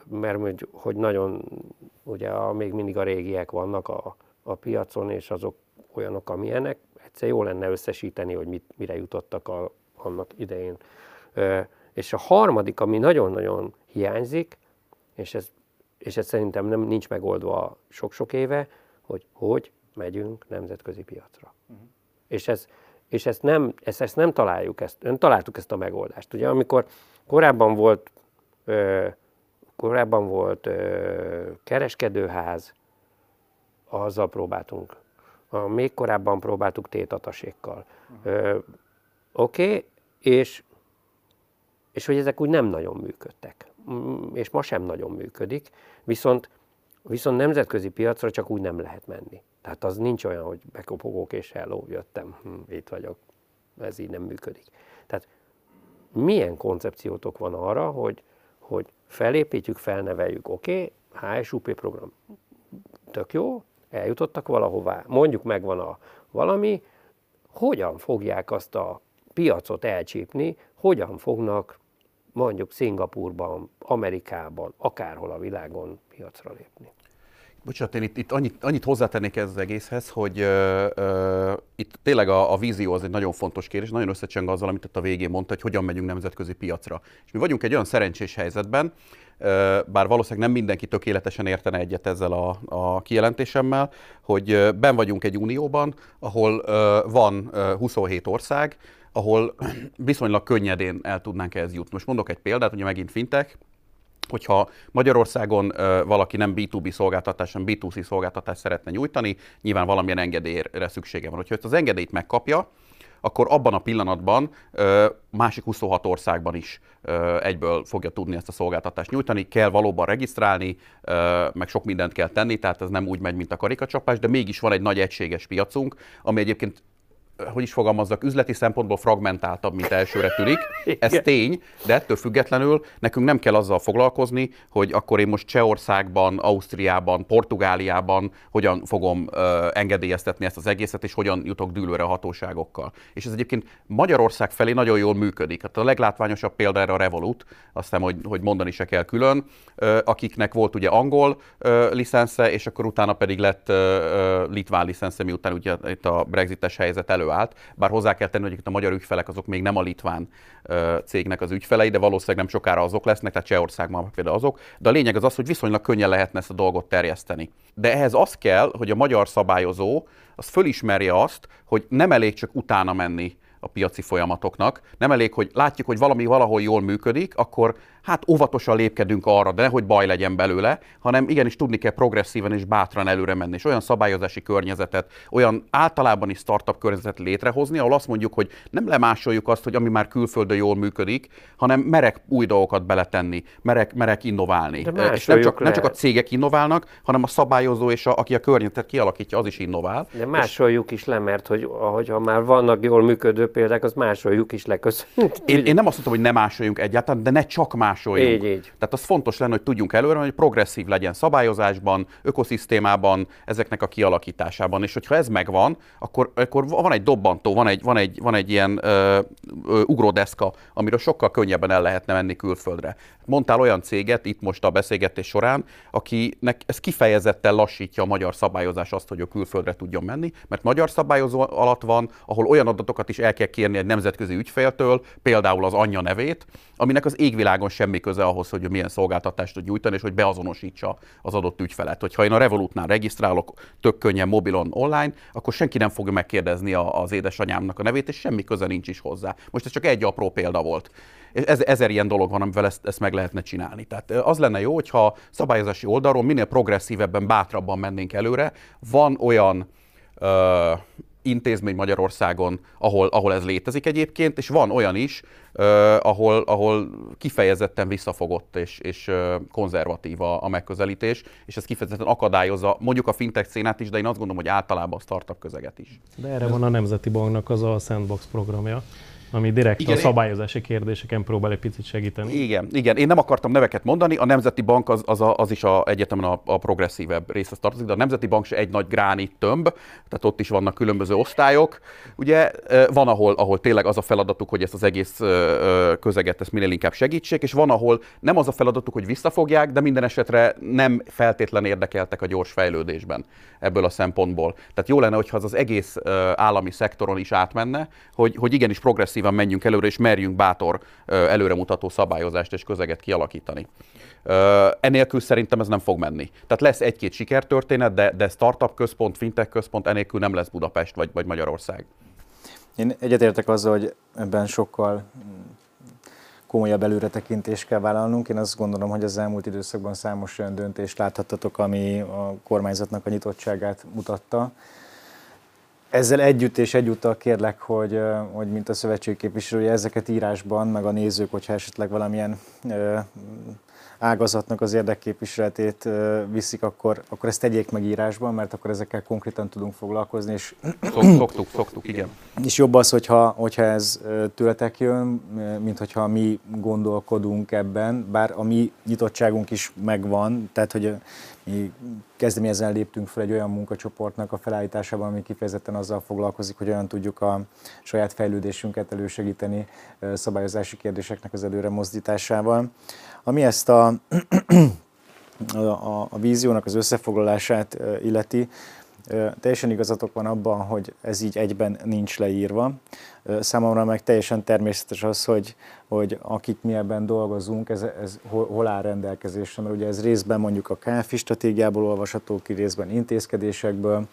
[SPEAKER 1] mert hogy nagyon, ugye a, még mindig a régiek vannak a, a piacon, és azok olyanok, amilyenek, egyszer jó lenne összesíteni, hogy mit, mire jutottak a, annak idején. És a harmadik, ami nagyon-nagyon hiányzik, és ez, és ez szerintem nem nincs megoldva sok-sok éve, hogy hogy megyünk nemzetközi piacra. Uh-huh. És, ez, és ezt, nem, ezt, ezt nem találjuk, ezt, nem találtuk ezt a megoldást. Ugye amikor korábban volt, ö, korábban volt ö, kereskedőház, azzal próbáltunk. A, még korábban próbáltuk tétatasékkal. Uh-huh. Oké, okay, és, és hogy ezek úgy nem nagyon működtek. Mm, és ma sem nagyon működik, viszont, viszont nemzetközi piacra csak úgy nem lehet menni. Tehát az nincs olyan, hogy bekopogok és hello, jöttem, hm, itt vagyok. Ez így nem működik. Tehát milyen koncepciótok van arra, hogy, hogy felépítjük, felneveljük, oké, okay, HSUP program, tök jó, eljutottak valahová, mondjuk megvan a valami, hogyan fogják azt a piacot elcsípni, hogyan fognak mondjuk Szingapurban, Amerikában, akárhol a világon piacra lépni.
[SPEAKER 4] Bocsánat, én itt, itt annyit, annyit hozzátennék ez az egészhez, hogy uh, uh, itt tényleg a, a vízió az egy nagyon fontos kérdés, nagyon összecseng azzal, amit itt a végén mondta, hogy hogyan megyünk nemzetközi piacra. És mi vagyunk egy olyan szerencsés helyzetben, bár valószínűleg nem mindenki tökéletesen értene egyet ezzel a, a kijelentésemmel, hogy ben vagyunk egy unióban, ahol van uh, 27 ország, ahol [clears throat] viszonylag könnyedén el tudnánk ehhez jutni. Most mondok egy példát, ugye megint fintek, hogyha Magyarországon valaki nem B2B szolgáltatás, hanem B2C szolgáltatást szeretne nyújtani, nyilván valamilyen engedélyre szüksége van. Hogyha ezt az engedélyt megkapja, akkor abban a pillanatban másik 26 országban is egyből fogja tudni ezt a szolgáltatást nyújtani. Kell valóban regisztrálni, meg sok mindent kell tenni, tehát ez nem úgy megy, mint a karikacsapás, de mégis van egy nagy egységes piacunk, ami egyébként hogy is fogalmazzak, üzleti szempontból fragmentáltabb, mint elsőre tűnik. Ez tény, de ettől függetlenül nekünk nem kell azzal foglalkozni, hogy akkor én most Csehországban, Ausztriában, Portugáliában hogyan fogom uh, engedélyeztetni ezt az egészet, és hogyan jutok dűlőre a hatóságokkal. És ez egyébként Magyarország felé nagyon jól működik. Hát a leglátványosabb példa erre a Revolut, azt hiszem, hogy, hogy mondani se kell külön, uh, akiknek volt ugye angol uh, licensze, és akkor utána pedig lett uh, litván licensze, miután ugye itt a brexites helyzet elő előállt, bár hozzá kell tenni, hogy itt a magyar ügyfelek azok még nem a litván cégnek az ügyfelei, de valószínűleg nem sokára azok lesznek, tehát Csehországban például azok. De a lényeg az az, hogy viszonylag könnyen lehetne ezt a dolgot terjeszteni. De ehhez az kell, hogy a magyar szabályozó az fölismerje azt, hogy nem elég csak utána menni a piaci folyamatoknak. Nem elég, hogy látjuk, hogy valami valahol jól működik, akkor hát óvatosan lépkedünk arra, de nehogy baj legyen belőle, hanem igenis tudni kell progresszíven és bátran előre menni, és olyan szabályozási környezetet, olyan általában is startup környezetet létrehozni, ahol azt mondjuk, hogy nem lemásoljuk azt, hogy ami már külföldön jól működik, hanem merek új dolgokat beletenni, merek, merek innoválni. De és nem csak, nem csak a cégek innoválnak, hanem a szabályozó és a, aki a környezetet kialakítja, az is innovál.
[SPEAKER 1] De másoljuk és... is le, mert hogy, ha már vannak jól működő példák, az másoljuk is le.
[SPEAKER 4] Én, én nem azt mondtam, hogy ne másoljunk egyáltalán, de ne csak más másoljunk.
[SPEAKER 1] Így, így.
[SPEAKER 4] Tehát az fontos lenne, hogy tudjunk előre, hogy progresszív legyen szabályozásban, ökoszisztémában, ezeknek a kialakításában. És hogyha ez megvan, akkor, akkor van egy dobbantó, van egy, van egy, van egy ilyen ö, ö, ugródeszka, amiről sokkal könnyebben el lehetne menni külföldre. Mondtál olyan céget itt most a beszélgetés során, akinek ez kifejezetten lassítja a magyar szabályozás azt, hogy a külföldre tudjon menni, mert magyar szabályozó alatt van, ahol olyan adatokat is el kell kérni egy nemzetközi ügyféltől, például az anyja nevét, aminek az égvilágon semmi köze ahhoz, hogy milyen szolgáltatást tud nyújtani, és hogy beazonosítsa az adott ügyfelet. Hogyha én a Revolutnál regisztrálok tök könnyen mobilon online, akkor senki nem fogja megkérdezni az édesanyámnak a nevét, és semmi köze nincs is hozzá. Most ez csak egy apró példa volt. És ez, ezer ilyen dolog van, amivel ezt, ezt meg lehetne csinálni. Tehát az lenne jó, hogyha szabályozási oldalról minél progresszívebben, bátrabban mennénk előre. Van olyan ö, intézmény Magyarországon, ahol, ahol ez létezik egyébként, és van olyan is, uh, ahol, ahol kifejezetten visszafogott és, és uh, konzervatív a, a megközelítés, és ez kifejezetten akadályozza mondjuk a fintech szénát is, de én azt gondolom, hogy általában a startup közeget is.
[SPEAKER 3] De erre van a Nemzeti Banknak az a Sandbox programja, ami direkt igen, a szabályozási kérdéseken próbál egy picit segíteni.
[SPEAKER 4] Igen, igen. Én nem akartam neveket mondani, a Nemzeti Bank az, az, a, az is a, egyetemen a, a progresszívebb részhez tartozik, de a Nemzeti Bank se egy nagy gránit tömb, tehát ott is vannak különböző osztályok. Ugye van, ahol, ahol tényleg az a feladatuk, hogy ezt az egész közeget ezt minél inkább segítsék, és van, ahol nem az a feladatuk, hogy visszafogják, de minden esetre nem feltétlen érdekeltek a gyors fejlődésben ebből a szempontból. Tehát jó lenne, hogyha az az egész állami szektoron is átmenne, hogy, hogy igenis progresszívan menjünk előre, és merjünk bátor előremutató szabályozást és közeget kialakítani. Enélkül szerintem ez nem fog menni. Tehát lesz egy-két sikertörténet, de, de startup központ, fintech központ enélkül nem lesz Budapest vagy, vagy Magyarország.
[SPEAKER 2] Én egyetértek azzal, hogy ebben sokkal komolyabb előretekintést kell vállalnunk. Én azt gondolom, hogy az elmúlt időszakban számos olyan döntést láthattatok, ami a kormányzatnak a nyitottságát mutatta. Ezzel együtt és egyúttal kérlek, hogy, hogy mint a szövetség képviselője, ezeket írásban, meg a nézők, hogyha esetleg valamilyen ágazatnak az érdekképviseletét viszik, akkor, akkor ezt tegyék meg írásban, mert akkor ezekkel konkrétan tudunk foglalkozni. És
[SPEAKER 4] szoktuk, szoktuk, igen.
[SPEAKER 2] És jobb az, hogyha, hogyha ez tőletek jön, mint hogyha mi gondolkodunk ebben, bár a mi nyitottságunk is megvan, tehát hogy mi kezdeményezen léptünk fel egy olyan munkacsoportnak a felállításában, ami kifejezetten azzal foglalkozik, hogy olyan tudjuk a saját fejlődésünket elősegíteni szabályozási kérdéseknek az előre mozdításával. Ami ezt a, [clears throat] a, a, a víziónak az összefoglalását illeti, Teljesen igazatok van abban, hogy ez így egyben nincs leírva. Számomra meg teljesen természetes az, hogy, hogy akik mi ebben dolgozunk, ez, ez hol áll rendelkezésre, mert ugye ez részben mondjuk a KFI stratégiából olvasható ki, részben intézkedésekből,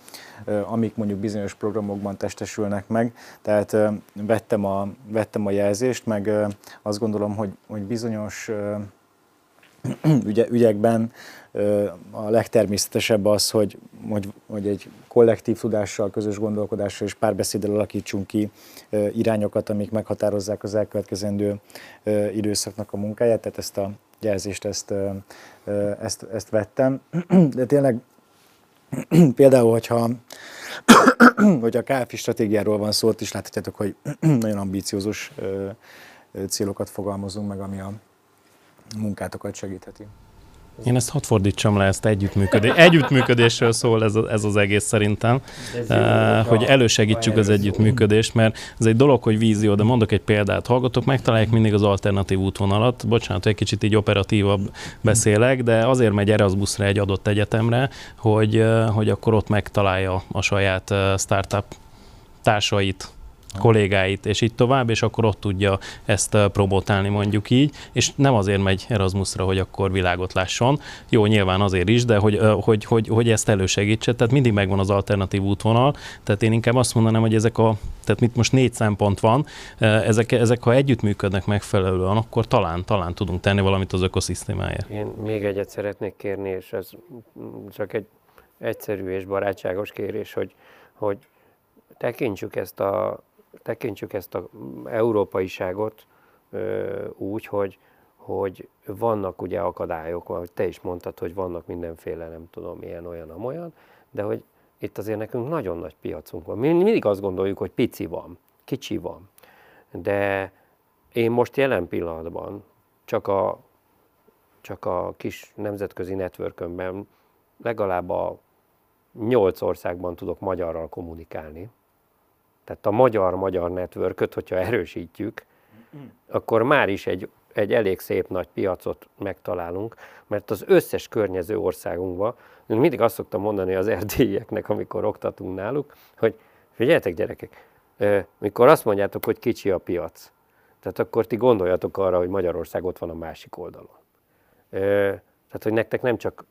[SPEAKER 2] amik mondjuk bizonyos programokban testesülnek meg. Tehát vettem a, vettem a jelzést, meg azt gondolom, hogy, hogy bizonyos [clears throat] ügye, ügyekben a legtermészetesebb az, hogy, hogy, hogy egy kollektív tudással, közös gondolkodással és párbeszéddel alakítsunk ki irányokat, amik meghatározzák az elkövetkezendő időszaknak a munkáját, tehát ezt a jelzést ezt, ezt, ezt vettem. [clears throat] De tényleg [clears throat] például, hogyha hogy a KFI stratégiáról van szó, ott is láthatjátok, hogy nagyon ambíciózus célokat fogalmazunk meg, ami a munkátokat segítheti.
[SPEAKER 3] Én ezt hadd fordítsam le, ezt együttműködés. Együttműködésről szól ez, ez az egész szerintem, uh, hogy elősegítsük az együttműködést, mert ez egy dolog, hogy vízió, de mondok egy példát. Hallgatok, megtalálják mindig az alternatív útvonalat. Bocsánat, egy kicsit így operatívabb beszélek, de azért megy Erasmusra egy adott egyetemre, hogy, hogy akkor ott megtalálja a saját startup társait, kollégáit, és így tovább, és akkor ott tudja ezt promotálni mondjuk így, és nem azért megy Erasmusra, hogy akkor világot lásson, jó, nyilván azért is, de hogy, hogy, hogy, hogy ezt elősegítse, tehát mindig megvan az alternatív útvonal, tehát én inkább azt mondanám, hogy ezek a, tehát mit most négy szempont van, ezek, ezek ha együttműködnek megfelelően, akkor talán, talán tudunk tenni valamit az ökoszisztémáért.
[SPEAKER 1] Én még egyet szeretnék kérni, és ez csak egy egyszerű és barátságos kérés, hogy, hogy tekintsük ezt a tekintsük ezt az európaiságot úgy, hogy, hogy vannak ugye akadályok, ahogy te is mondtad, hogy vannak mindenféle, nem tudom, ilyen, olyan, amolyan, de hogy itt azért nekünk nagyon nagy piacunk van. Mi mindig azt gondoljuk, hogy pici van, kicsi van, de én most jelen pillanatban csak a, csak a kis nemzetközi networkönben legalább a nyolc országban tudok magyarral kommunikálni, tehát a magyar-magyar network hogyha erősítjük, akkor már is egy, egy elég szép nagy piacot megtalálunk, mert az összes környező országunkban, mindig azt szoktam mondani az erdélyeknek, amikor oktatunk náluk, hogy figyeljetek gyerekek, mikor azt mondjátok, hogy kicsi a piac, tehát akkor ti gondoljatok arra, hogy Magyarország ott van a másik oldalon. Tehát, hogy nektek nem csak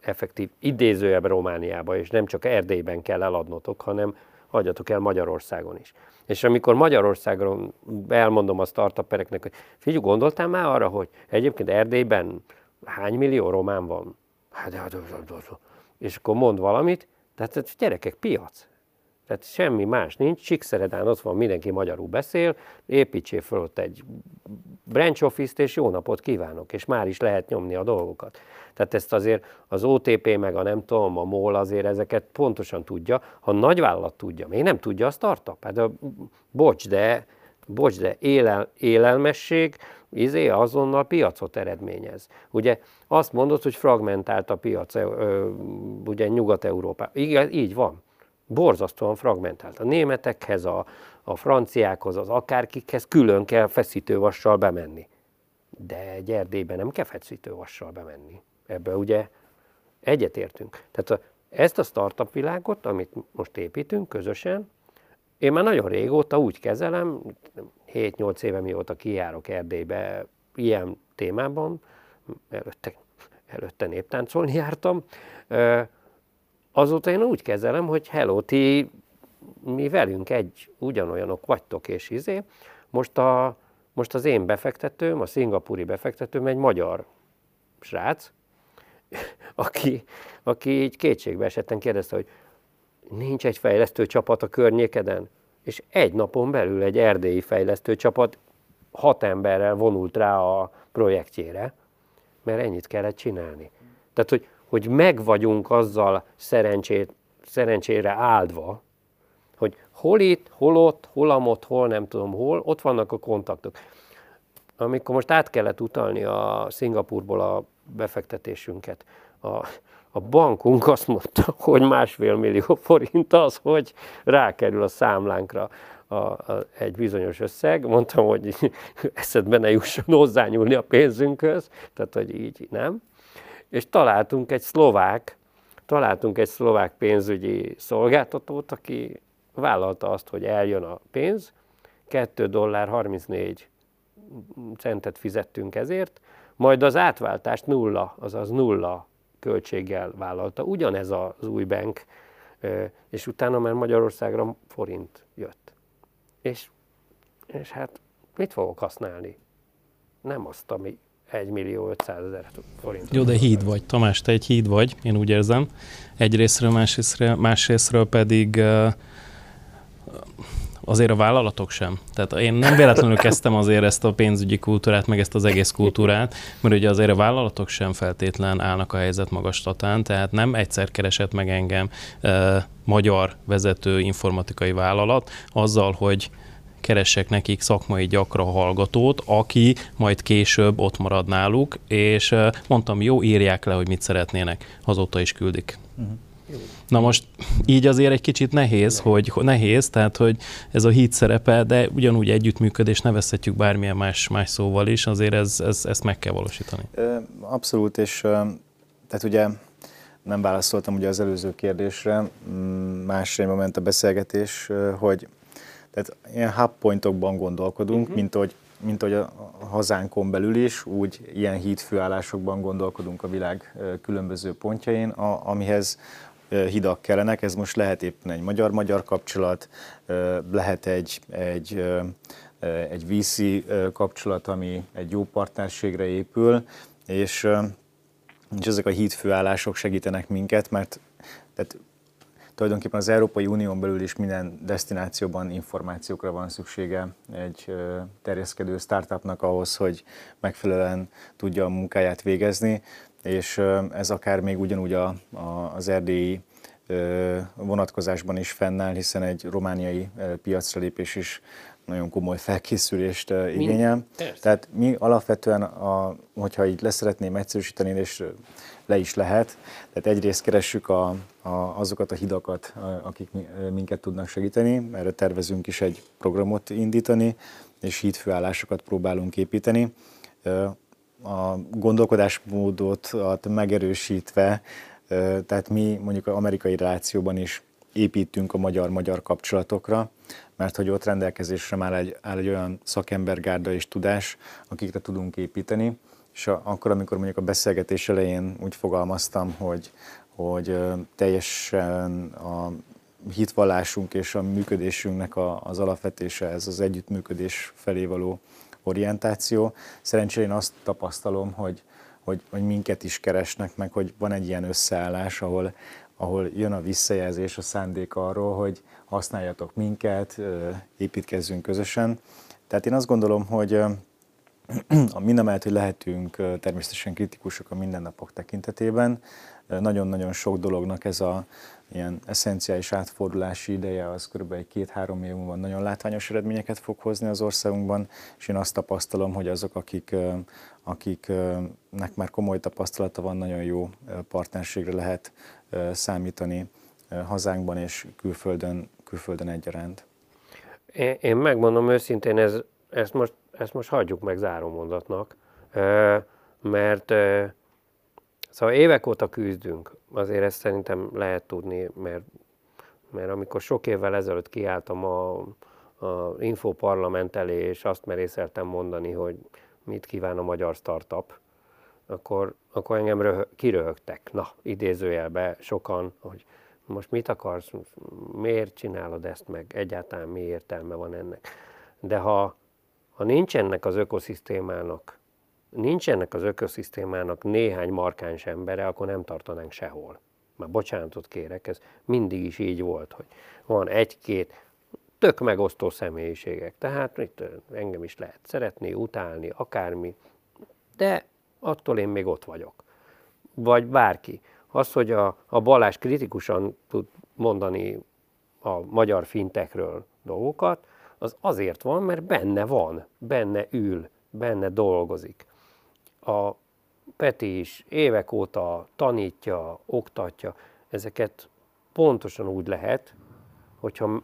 [SPEAKER 1] effektív idézőjebb Romániába, és nem csak Erdélyben kell eladnotok, hanem hagyjatok el Magyarországon is. És amikor Magyarországon elmondom a startupereknek, hogy figyelj, gondoltál már arra, hogy egyébként Erdélyben hány millió román van? Hát, hát és akkor mond valamit, tehát gyerekek, piac. Tehát semmi más nincs, Csíkszeredán ott van, mindenki magyarul beszél, építsél fel ott egy branch office-t, és jó napot kívánok, és már is lehet nyomni a dolgokat. Tehát ezt azért az OTP, meg a nem tudom, a MOL azért ezeket pontosan tudja. Ha nagyvállalat tudja, még nem tudja a startup. Hát a, bocs, de bocs, de élel, élelmesség, izé azonnal piacot eredményez. Ugye azt mondod, hogy fragmentált a piac ö, ugye Nyugat-Európa. Igen, így van. Borzasztóan fragmentált. A németekhez, a, a franciákhoz, az akárkikhez külön kell feszítővassal bemenni. De egy Erdélybe nem kell feszítővassal bemenni. Ebbe ugye egyetértünk. Tehát a, ezt a startup világot, amit most építünk közösen, én már nagyon régóta úgy kezelem, 7-8 éve mióta kijárok Erdélybe ilyen témában, előtte, előtte néptáncolni jártam, azóta én úgy kezelem, hogy hello, ti mi velünk egy, ugyanolyanok vagytok és izé. Most, a, most az én befektetőm, a szingapúri befektetőm egy magyar srác, aki, aki így kétségbe esetten kérdezte, hogy nincs egy fejlesztő csapat a környékeden? És egy napon belül egy erdélyi fejlesztő csapat hat emberrel vonult rá a projektjére, mert ennyit kellett csinálni. Tehát, hogy, hogy meg vagyunk azzal szerencsét, szerencsére áldva, hogy hol itt, hol ott, hol amott, hol nem tudom hol, ott vannak a kontaktok. Amikor most át kellett utalni a Szingapurból a befektetésünket, a, a bankunk azt mondta, hogy másfél millió forint az, hogy rákerül a számlánkra a, a, egy bizonyos összeg. Mondtam, hogy [laughs] eszedbe ne jusson hozzányúlni a pénzünkhöz, tehát hogy így nem. És találtunk egy szlovák, találtunk egy szlovák pénzügyi szolgáltatót, aki vállalta azt, hogy eljön a pénz, 2 dollár 34 centet fizettünk ezért, majd az átváltást nulla, azaz nulla költséggel vállalta. Ugyanez az új bank, és utána már Magyarországra forint jött. És, és hát mit fogok használni? Nem azt, ami 1 millió 500 ezer forint.
[SPEAKER 3] Jó, de híd vagy. Tamás, te egy híd vagy, én úgy érzem. Egyrésztről, másrésztről, másrésztről pedig uh, azért a vállalatok sem. Tehát én nem véletlenül kezdtem azért ezt a pénzügyi kultúrát, meg ezt az egész kultúrát, mert ugye azért a vállalatok sem feltétlen állnak a helyzet magastatán, tehát nem egyszer keresett meg engem eh, magyar vezető informatikai vállalat azzal, hogy keressek nekik szakmai gyakra hallgatót, aki majd később ott marad náluk, és mondtam, jó, írják le, hogy mit szeretnének, azóta is küldik. Uh-huh. Na most így azért egy kicsit nehéz, hogy nehéz, tehát hogy ez a híd szerepe, de ugyanúgy együttműködés nevezhetjük bármilyen más, más szóval is, azért ez, ez, ezt meg kell valósítani.
[SPEAKER 2] Abszolút, és tehát ugye nem válaszoltam ugye az előző kérdésre, más irányba ment a beszélgetés, hogy tehát ilyen hub pointokban gondolkodunk, uh-huh. mint hogy mint hogy a hazánkon belül is, úgy ilyen hídfőállásokban gondolkodunk a világ különböző pontjain, a, amihez hidak kellenek, ez most lehet éppen egy magyar-magyar kapcsolat, lehet egy, egy, egy VC kapcsolat, ami egy jó partnerségre épül, és, és ezek a hídfőállások segítenek minket, mert tehát tulajdonképpen az Európai Unión belül is minden destinációban információkra van szüksége egy terjeszkedő startupnak ahhoz, hogy megfelelően tudja a munkáját végezni és ez akár még ugyanúgy a, a, az erdélyi vonatkozásban is fennáll, hiszen egy romániai piacra lépés is nagyon komoly felkészülést igényel. Mi? Tehát mi alapvetően, a, hogyha így leszeretném egyszerűsíteni, és le is lehet, tehát egyrészt keressük a, a, azokat a hidakat, akik minket tudnak segíteni, erre tervezünk is egy programot indítani, és hídfőállásokat próbálunk építeni a gondolkodásmódot megerősítve, tehát mi mondjuk az amerikai relációban is építünk a magyar-magyar kapcsolatokra, mert hogy ott rendelkezésre már egy, áll egy olyan szakembergárda és tudás, akikre tudunk építeni, és akkor, amikor mondjuk a beszélgetés elején úgy fogalmaztam, hogy, hogy teljesen a hitvallásunk és a működésünknek a, az alapvetése ez az együttműködés felé való orientáció. Szerencsére én azt tapasztalom, hogy, hogy, hogy minket is keresnek meg, hogy van egy ilyen összeállás, ahol, ahol jön a visszajelzés, a szándék arról, hogy használjatok minket, építkezzünk közösen. Tehát én azt gondolom, hogy [clears throat] mindamellett, hogy lehetünk természetesen kritikusok a mindennapok tekintetében, nagyon-nagyon sok dolognak ez a ilyen eszenciális átfordulási ideje az kb. egy két-három év múlva nagyon látványos eredményeket fog hozni az országunkban, és én azt tapasztalom, hogy azok, akik, akiknek már komoly tapasztalata van, nagyon jó partnerségre lehet számítani hazánkban és külföldön, külföldön egyaránt.
[SPEAKER 1] Én, megmondom őszintén, ez, ezt, most, ezt most hagyjuk meg zárómondatnak, mert szóval évek óta küzdünk, azért ezt szerintem lehet tudni, mert, mert amikor sok évvel ezelőtt kiálltam a, a Infoparlament elé, és azt merészeltem mondani, hogy mit kíván a magyar startup, akkor, akkor engem röhög, kiröhögtek, na, idézőjelbe sokan, hogy most mit akarsz, miért csinálod ezt meg, egyáltalán mi értelme van ennek. De ha, ha nincs ennek az ökoszisztémának, nincs ennek az ökoszisztémának néhány markáns embere, akkor nem tartanánk sehol. Már bocsánatot kérek, ez mindig is így volt, hogy van egy-két tök megosztó személyiségek. Tehát itt engem is lehet szeretni, utálni, akármi, de attól én még ott vagyok. Vagy bárki. Az, hogy a, a Balázs kritikusan tud mondani a magyar fintekről dolgokat, az azért van, mert benne van, benne ül, benne dolgozik. A Peti is évek óta tanítja, oktatja, ezeket pontosan úgy lehet, hogyha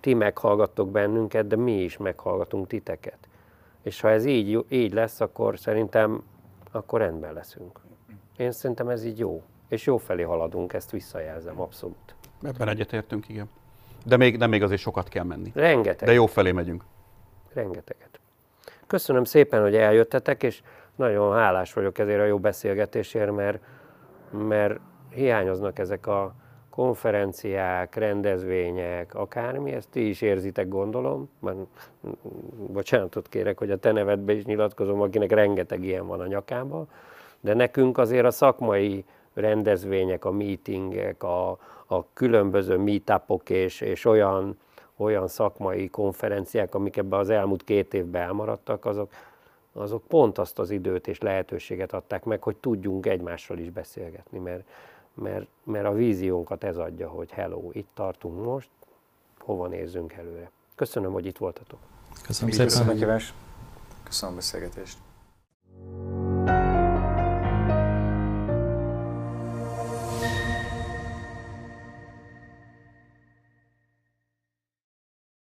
[SPEAKER 1] ti meghallgattok bennünket, de mi is meghallgatunk titeket. És ha ez így, így lesz, akkor szerintem akkor rendben leszünk. Én szerintem ez így jó és jó felé haladunk, ezt visszajelzem abszolút.
[SPEAKER 4] Ebben egyetértünk, igen. De még, de még azért sokat kell menni.
[SPEAKER 1] Rengeteg.
[SPEAKER 4] De jó felé megyünk.
[SPEAKER 1] Rengeteget. Köszönöm szépen, hogy eljöttetek, és nagyon hálás vagyok ezért a jó beszélgetésért, mert, mert hiányoznak ezek a konferenciák, rendezvények, akármi, ezt ti is érzitek, gondolom. Mert, bocsánatot kérek, hogy a te nevedbe is nyilatkozom, akinek rengeteg ilyen van a nyakában, de nekünk azért a szakmai rendezvények, a meetingek, a, a különböző meetupok és, és olyan, olyan szakmai konferenciák, amik ebben az elmúlt két évben elmaradtak, azok, azok pont azt az időt és lehetőséget adták meg, hogy tudjunk egymással is beszélgetni, mert, mert, mert a víziónkat ez adja, hogy hello, itt tartunk most, hova nézzünk előre. Köszönöm, hogy itt voltatok.
[SPEAKER 3] Köszönöm szépen.
[SPEAKER 2] Köszönöm a Köszönöm a beszélgetést.